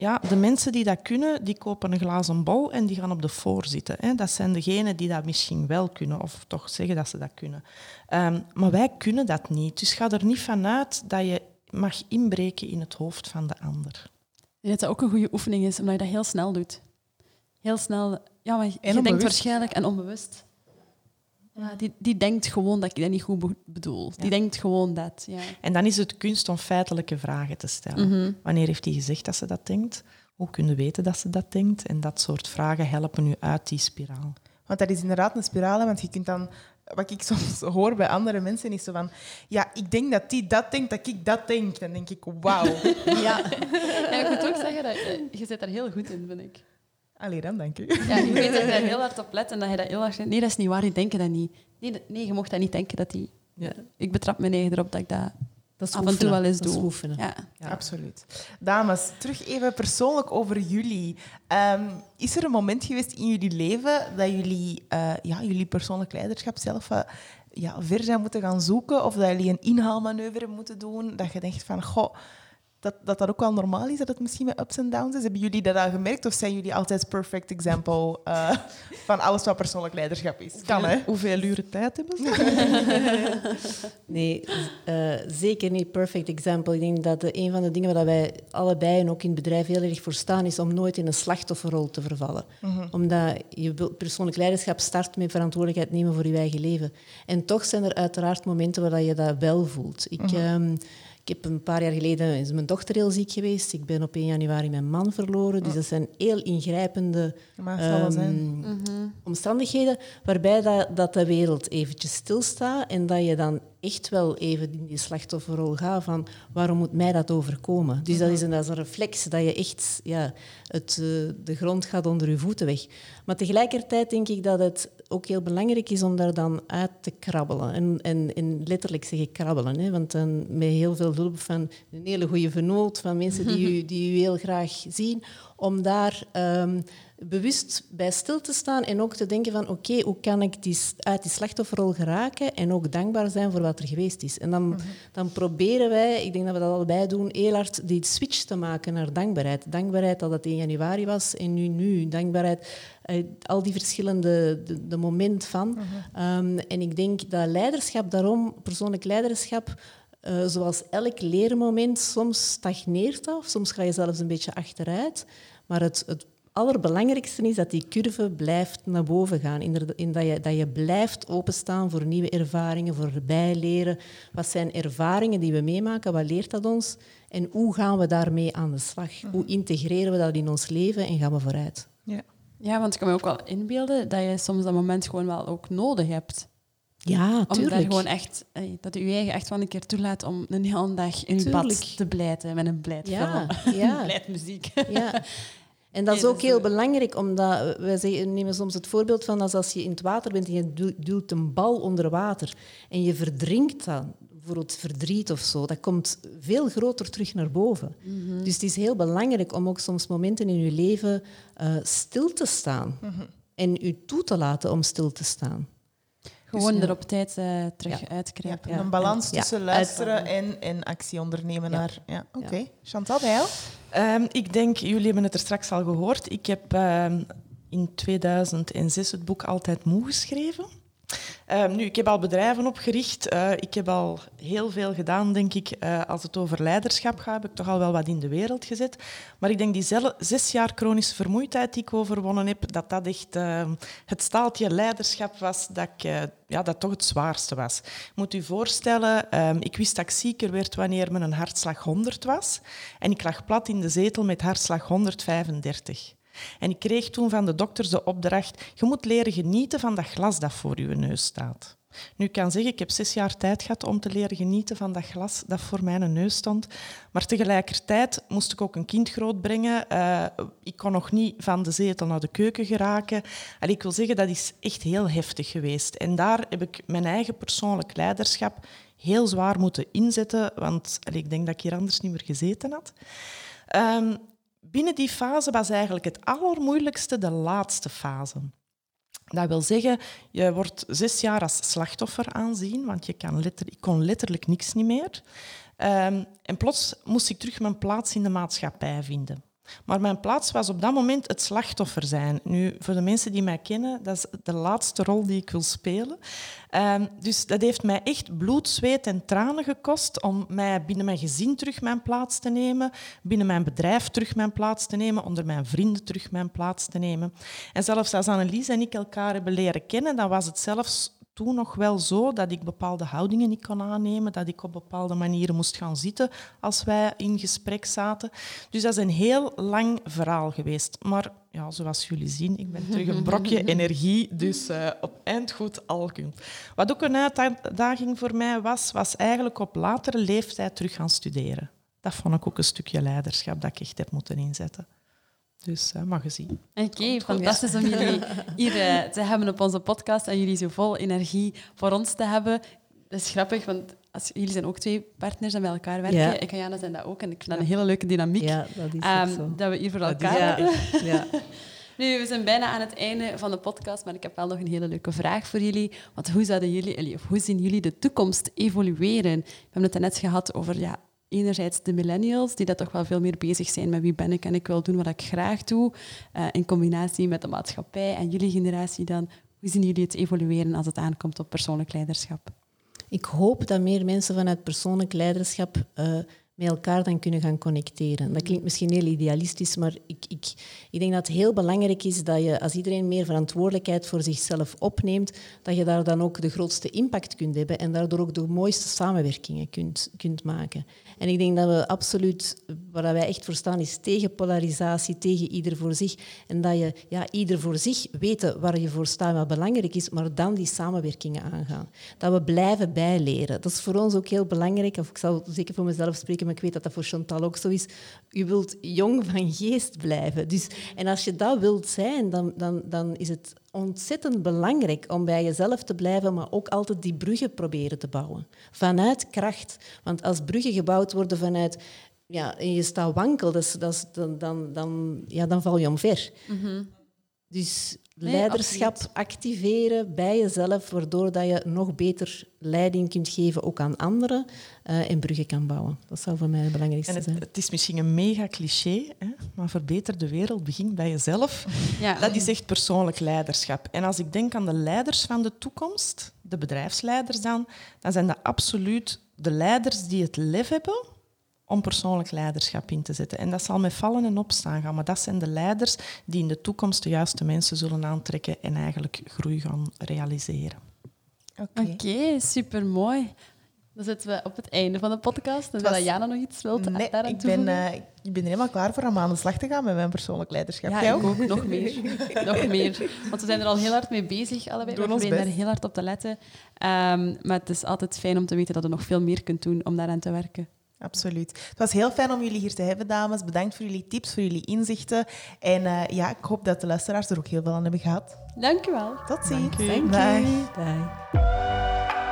ja, de mensen die dat kunnen, die kopen een glazen bol en die gaan op de voor zitten. Hè. Dat zijn degenen die dat misschien wel kunnen, of toch zeggen dat ze dat kunnen. Ehm, maar wij kunnen dat niet. Dus ga er niet vanuit dat je mag inbreken in het hoofd van de ander. Ik denk dat dat ook een goede oefening is, omdat je dat heel snel doet. Heel snel. Ja, maar je denkt waarschijnlijk en onbewust. Ja, die, die denkt gewoon dat ik dat niet goed be- bedoel. Die denkt gewoon dat. Ja. En dan is het kunst om feitelijke vragen te stellen. Mhm. Wanneer heeft hij gezegd dat ze dat denkt? Hoe kunnen we weten dat ze dat denkt? En dat soort vragen helpen u uit die spiraal. Want dat is inderdaad een spiraal, want je kunt dan... Wat ik soms hoor bij andere mensen is zo van... Ja, ik denk dat die dat denkt, dat ik dat denk. Dan denk ik, wauw. Ja, Ja, ik moet ook zeggen dat je, je zit daar heel goed in, vind ik. Allee, dan dank u. Ja, ik weet dat je daar heel hard op let en dat je dat heel hard... Nee, dat is niet waar, die denken dat niet. Nee, dat- nee je mocht dat niet denken dat die... Ja. Ik betrap me eigen erop dat ik dat dat is af en toe wel eens Dat doe. oefenen. Ja. Ja. Absoluut. Dames, terug even persoonlijk over jullie. Ehm, is er een moment geweest in jullie leven dat jullie eh, ja, jullie persoonlijk leiderschap zelf eh, ja, ver zijn moeten gaan zoeken? Of dat jullie een inhaalmanoeuvre moeten doen? Dat je denkt van, goh, dat, dat dat ook wel normaal is, dat het misschien met ups en downs is? Hebben jullie dat al gemerkt? Of zijn jullie altijd perfect example eh, van alles wat persoonlijk leiderschap is? Kan, hè? Hoeveel uren tijd hebben ze? Nee, eh, zeker niet perfect example. Ik denk dat de, een van de dingen waar wij allebei en ook in het bedrijf heel erg voor staan, is om nooit in een slachtofferrol te vervallen. Omdat je persoonlijk leiderschap start met verantwoordelijkheid nemen voor je eigen leven. En toch zijn er uiteraard momenten waar je dat wel voelt. Ik, ehm, ik heb een paar jaar geleden is mijn dochter heel ziek geweest. Ik ben op 1 januari mijn man verloren. Dus dat zijn heel ingrijpende zijn. ehm, omstandigheden waarbij dat, dat de wereld eventjes stilstaat en dat je dan echt wel even in die slachtofferrol gaat van waarom moet mij dat overkomen? Dus dat is een, dat is een reflex dat je echt ja, het, eh, de grond gaat onder je voeten weg. Maar tegelijkertijd denk ik dat het ook heel belangrijk is om daar dan uit te krabbelen. En, en, en letterlijk zeg ik krabbelen, hè, want dan met heel veel hulp van een hele goede vernoot, van mensen die u, die u heel graag zien, om daar ehm, bewust bij stil te staan en ook te denken van oké, hoe kan ik die, uit die slachtofferrol geraken en ook dankbaar zijn voor wat er geweest is. En dan, dan proberen wij, ik denk dat we dat allebei doen, heel hard die switch te maken naar dankbaarheid. Dankbaarheid dat het 1 januari was en nu nu. Dankbaarheid, eh, al die verschillende de, de moment van. Ehm, en ik denk dat leiderschap daarom, persoonlijk leiderschap, eh, zoals elk leermoment, soms stagneert dat, of soms ga je zelfs een beetje achteruit. Maar het, het allerbelangrijkste is dat die curve blijft naar boven gaan. In, dat, je, dat je blijft openstaan voor nieuwe ervaringen, voor bijleren. Wat zijn ervaringen die we meemaken? Wat leert dat ons? En hoe gaan we daarmee aan de slag? Hoe integreren we dat in ons leven en gaan we vooruit? Ja. ja, want ik kan me ook wel inbeelden dat je soms dat moment gewoon wel ook nodig hebt. Ja, Om daar gewoon echt, eh, dat je je eigen echt wel een keer toelaat om een hele dag in je bad te blijten met een blijt Ja, ja. Blijtmuziek. Ja. En dat is ook heel zo. belangrijk, omdat wij nemen soms het voorbeeld van als, als je in het water bent en je du- duwt een bal onder water en je verdrinkt dan bijvoorbeeld verdriet of zo, dat komt veel groter terug naar boven. Dus het is heel belangrijk om ook soms momenten in je leven uh, stil te staan. En u toe te laten om stil te staan. Gewoon dus, er op tijd uh, terug ja. uitkrijgen. Ja, een balans tussen luisteren en, en actie ondernemen naar... Ja, Oké. Okay. Chantal, bij jou? Um, ik denk, jullie hebben het er straks al gehoord. Ik heb um, in 2006 het boek Altijd Moe geschreven. Um, nu, ik heb al bedrijven opgericht. Uh, ik heb al heel veel gedaan, denk ik. Uh, als het over leiderschap gaat, heb ik toch al wel wat in de wereld gezet. Maar ik denk die zes jaar chronische vermoeidheid die ik overwonnen heb, dat dat echt uh, het staaltje leiderschap was dat, ik, eh, ja, dat toch het zwaarste was. Moet u voorstellen, ehm, ik wist dat ik zieker werd wanneer mijn hartslag 100 was. En ik lag plat in de zetel met hartslag 135. En ik kreeg toen van de dokters de opdracht, je moet leren genieten van dat glas dat voor je neus staat. Nu, ik kan zeggen, ik heb zes jaar tijd gehad om te leren genieten van dat glas dat voor mijn neus stond. Maar tegelijkertijd moest ik ook een kind grootbrengen. Uh, ik kon nog niet van de zetel naar de keuken geraken. Allee, ik wil zeggen, dat is echt heel heftig geweest. En daar heb ik mijn eigen persoonlijk leiderschap heel zwaar moeten inzetten, want ik denk dat ik hier anders niet meer gezeten had. Um, binnen die fase was eigenlijk het allermoeilijkste de laatste fase. Dat wil zeggen, je wordt zes jaar als slachtoffer aanzien, want je kan letter, ik kon letterlijk niks niet meer. Um, en plots moest ik terug mijn plaats in de maatschappij vinden. Maar mijn plaats was op dat moment het slachtoffer zijn. Nu, voor de mensen die mij kennen, dat is de laatste rol die ik wil spelen. Um, dus dat heeft mij echt bloed, zweet en tranen gekost om mij binnen mijn gezin terug mijn plaats te nemen, binnen mijn bedrijf terug mijn plaats te nemen, onder mijn vrienden terug mijn plaats te nemen. En zelfs als Annelies en ik elkaar hebben leren kennen, dan was het zelfs toen nog wel zo dat ik bepaalde houdingen niet kon aannemen, dat ik op bepaalde manieren moest gaan zitten als wij in gesprek zaten. Dus dat is een heel lang verhaal geweest. Maar ja, zoals jullie zien, ik ben terug een brokje energie, dus uh, op eind goed al kunt. Wat ook een uitdaging voor mij was, was eigenlijk op latere leeftijd terug gaan studeren. Dat vond ik ook een stukje leiderschap dat ik echt heb moeten inzetten. Dus uh, mag je zien. Oké, fantastisch om jullie hier uh, te hebben op onze podcast en jullie zo vol energie voor ons te hebben. Dat is grappig, want als, jullie zijn ook twee partners die bij elkaar werken. Ja. Ik en Jana zijn dat ook en ik vind dat een hele leuke dynamiek. Ja, dat is um, zo. Dat we hier voor elkaar hebben. Ja. Nu, we zijn bijna aan het einde van de podcast, maar ik heb wel nog een hele leuke vraag voor jullie. Want hoe, zouden jullie, of hoe zien jullie de toekomst evolueren? We hebben het net gehad over ja, enerzijds de millennials, die dat toch wel veel meer bezig zijn met wie ben ik en ik wil doen wat ik graag doe, uh, in combinatie met de maatschappij en jullie generatie dan. Hoe zien jullie het evolueren als het aankomt op persoonlijk leiderschap? Ik hoop dat meer mensen vanuit persoonlijk leiderschap uh, met elkaar dan kunnen gaan connecteren. Dat klinkt misschien heel idealistisch, maar ik, ik, ik denk dat het heel belangrijk is dat je, als iedereen meer verantwoordelijkheid voor zichzelf opneemt, dat je daar dan ook de grootste impact kunt hebben en daardoor ook de mooiste samenwerkingen kunt, kunt maken. En ik denk dat we absoluut, waar wij echt voor staan, is tegen polarisatie, tegen ieder voor zich. En dat je ja, ieder voor zich weten waar je voor staat, wat belangrijk is, maar dan die samenwerkingen aangaan. Dat we blijven bijleren. Dat is voor ons ook heel belangrijk, of ik zal zeker voor mezelf spreken, maar ik weet dat dat voor Chantal ook zo is. Je wilt jong van geest blijven. Dus, en als je dat wilt zijn, dan, dan, dan is het ontzettend belangrijk om bij jezelf te blijven, maar ook altijd die bruggen proberen te bouwen. Vanuit kracht. Want als bruggen gebouwd worden vanuit... Ja, en je staat wankel, dus, dan, dan, dan, ja, dan val je omver. Mm Dus leiderschap activeren bij jezelf, waardoor dat je nog beter leiding kunt geven ook aan anderen uh, en bruggen kan bouwen. Dat zou voor mij het belangrijkste het, zijn. Het is misschien een mega cliché, hè, maar verbeter de wereld begint bij jezelf. Ja. Dat is echt persoonlijk leiderschap. En als ik denk aan de leiders van de toekomst, de bedrijfsleiders dan, dan zijn dat absoluut de leiders die het lef hebben om persoonlijk leiderschap in te zetten. En dat zal met vallen en opstaan gaan, maar dat zijn de leiders die in de toekomst de juiste mensen zullen aantrekken en eigenlijk groei gaan realiseren. Oké, okay. super mooi. Dan zitten we op het einde van de podcast. En was... Jana nog iets wilt nee, ik ben, uh, ik ben helemaal klaar voor om aan de slag te gaan met mijn persoonlijk leiderschap. Ja, ik ook. Nog meer. nog meer. Want we zijn er al heel hard mee bezig, allebei. we proberen daar heel hard op te letten. Um, maar het is altijd fijn om te weten dat je nog veel meer kunt doen om daaraan te werken. Absoluut. Het was heel fijn om jullie hier te hebben, dames. Bedankt voor jullie tips, voor jullie inzichten. En uh, ja, ik hoop dat de luisteraars er ook heel veel aan hebben gehad. Dank u wel. Tot ziens. Dank. Bye. Bye.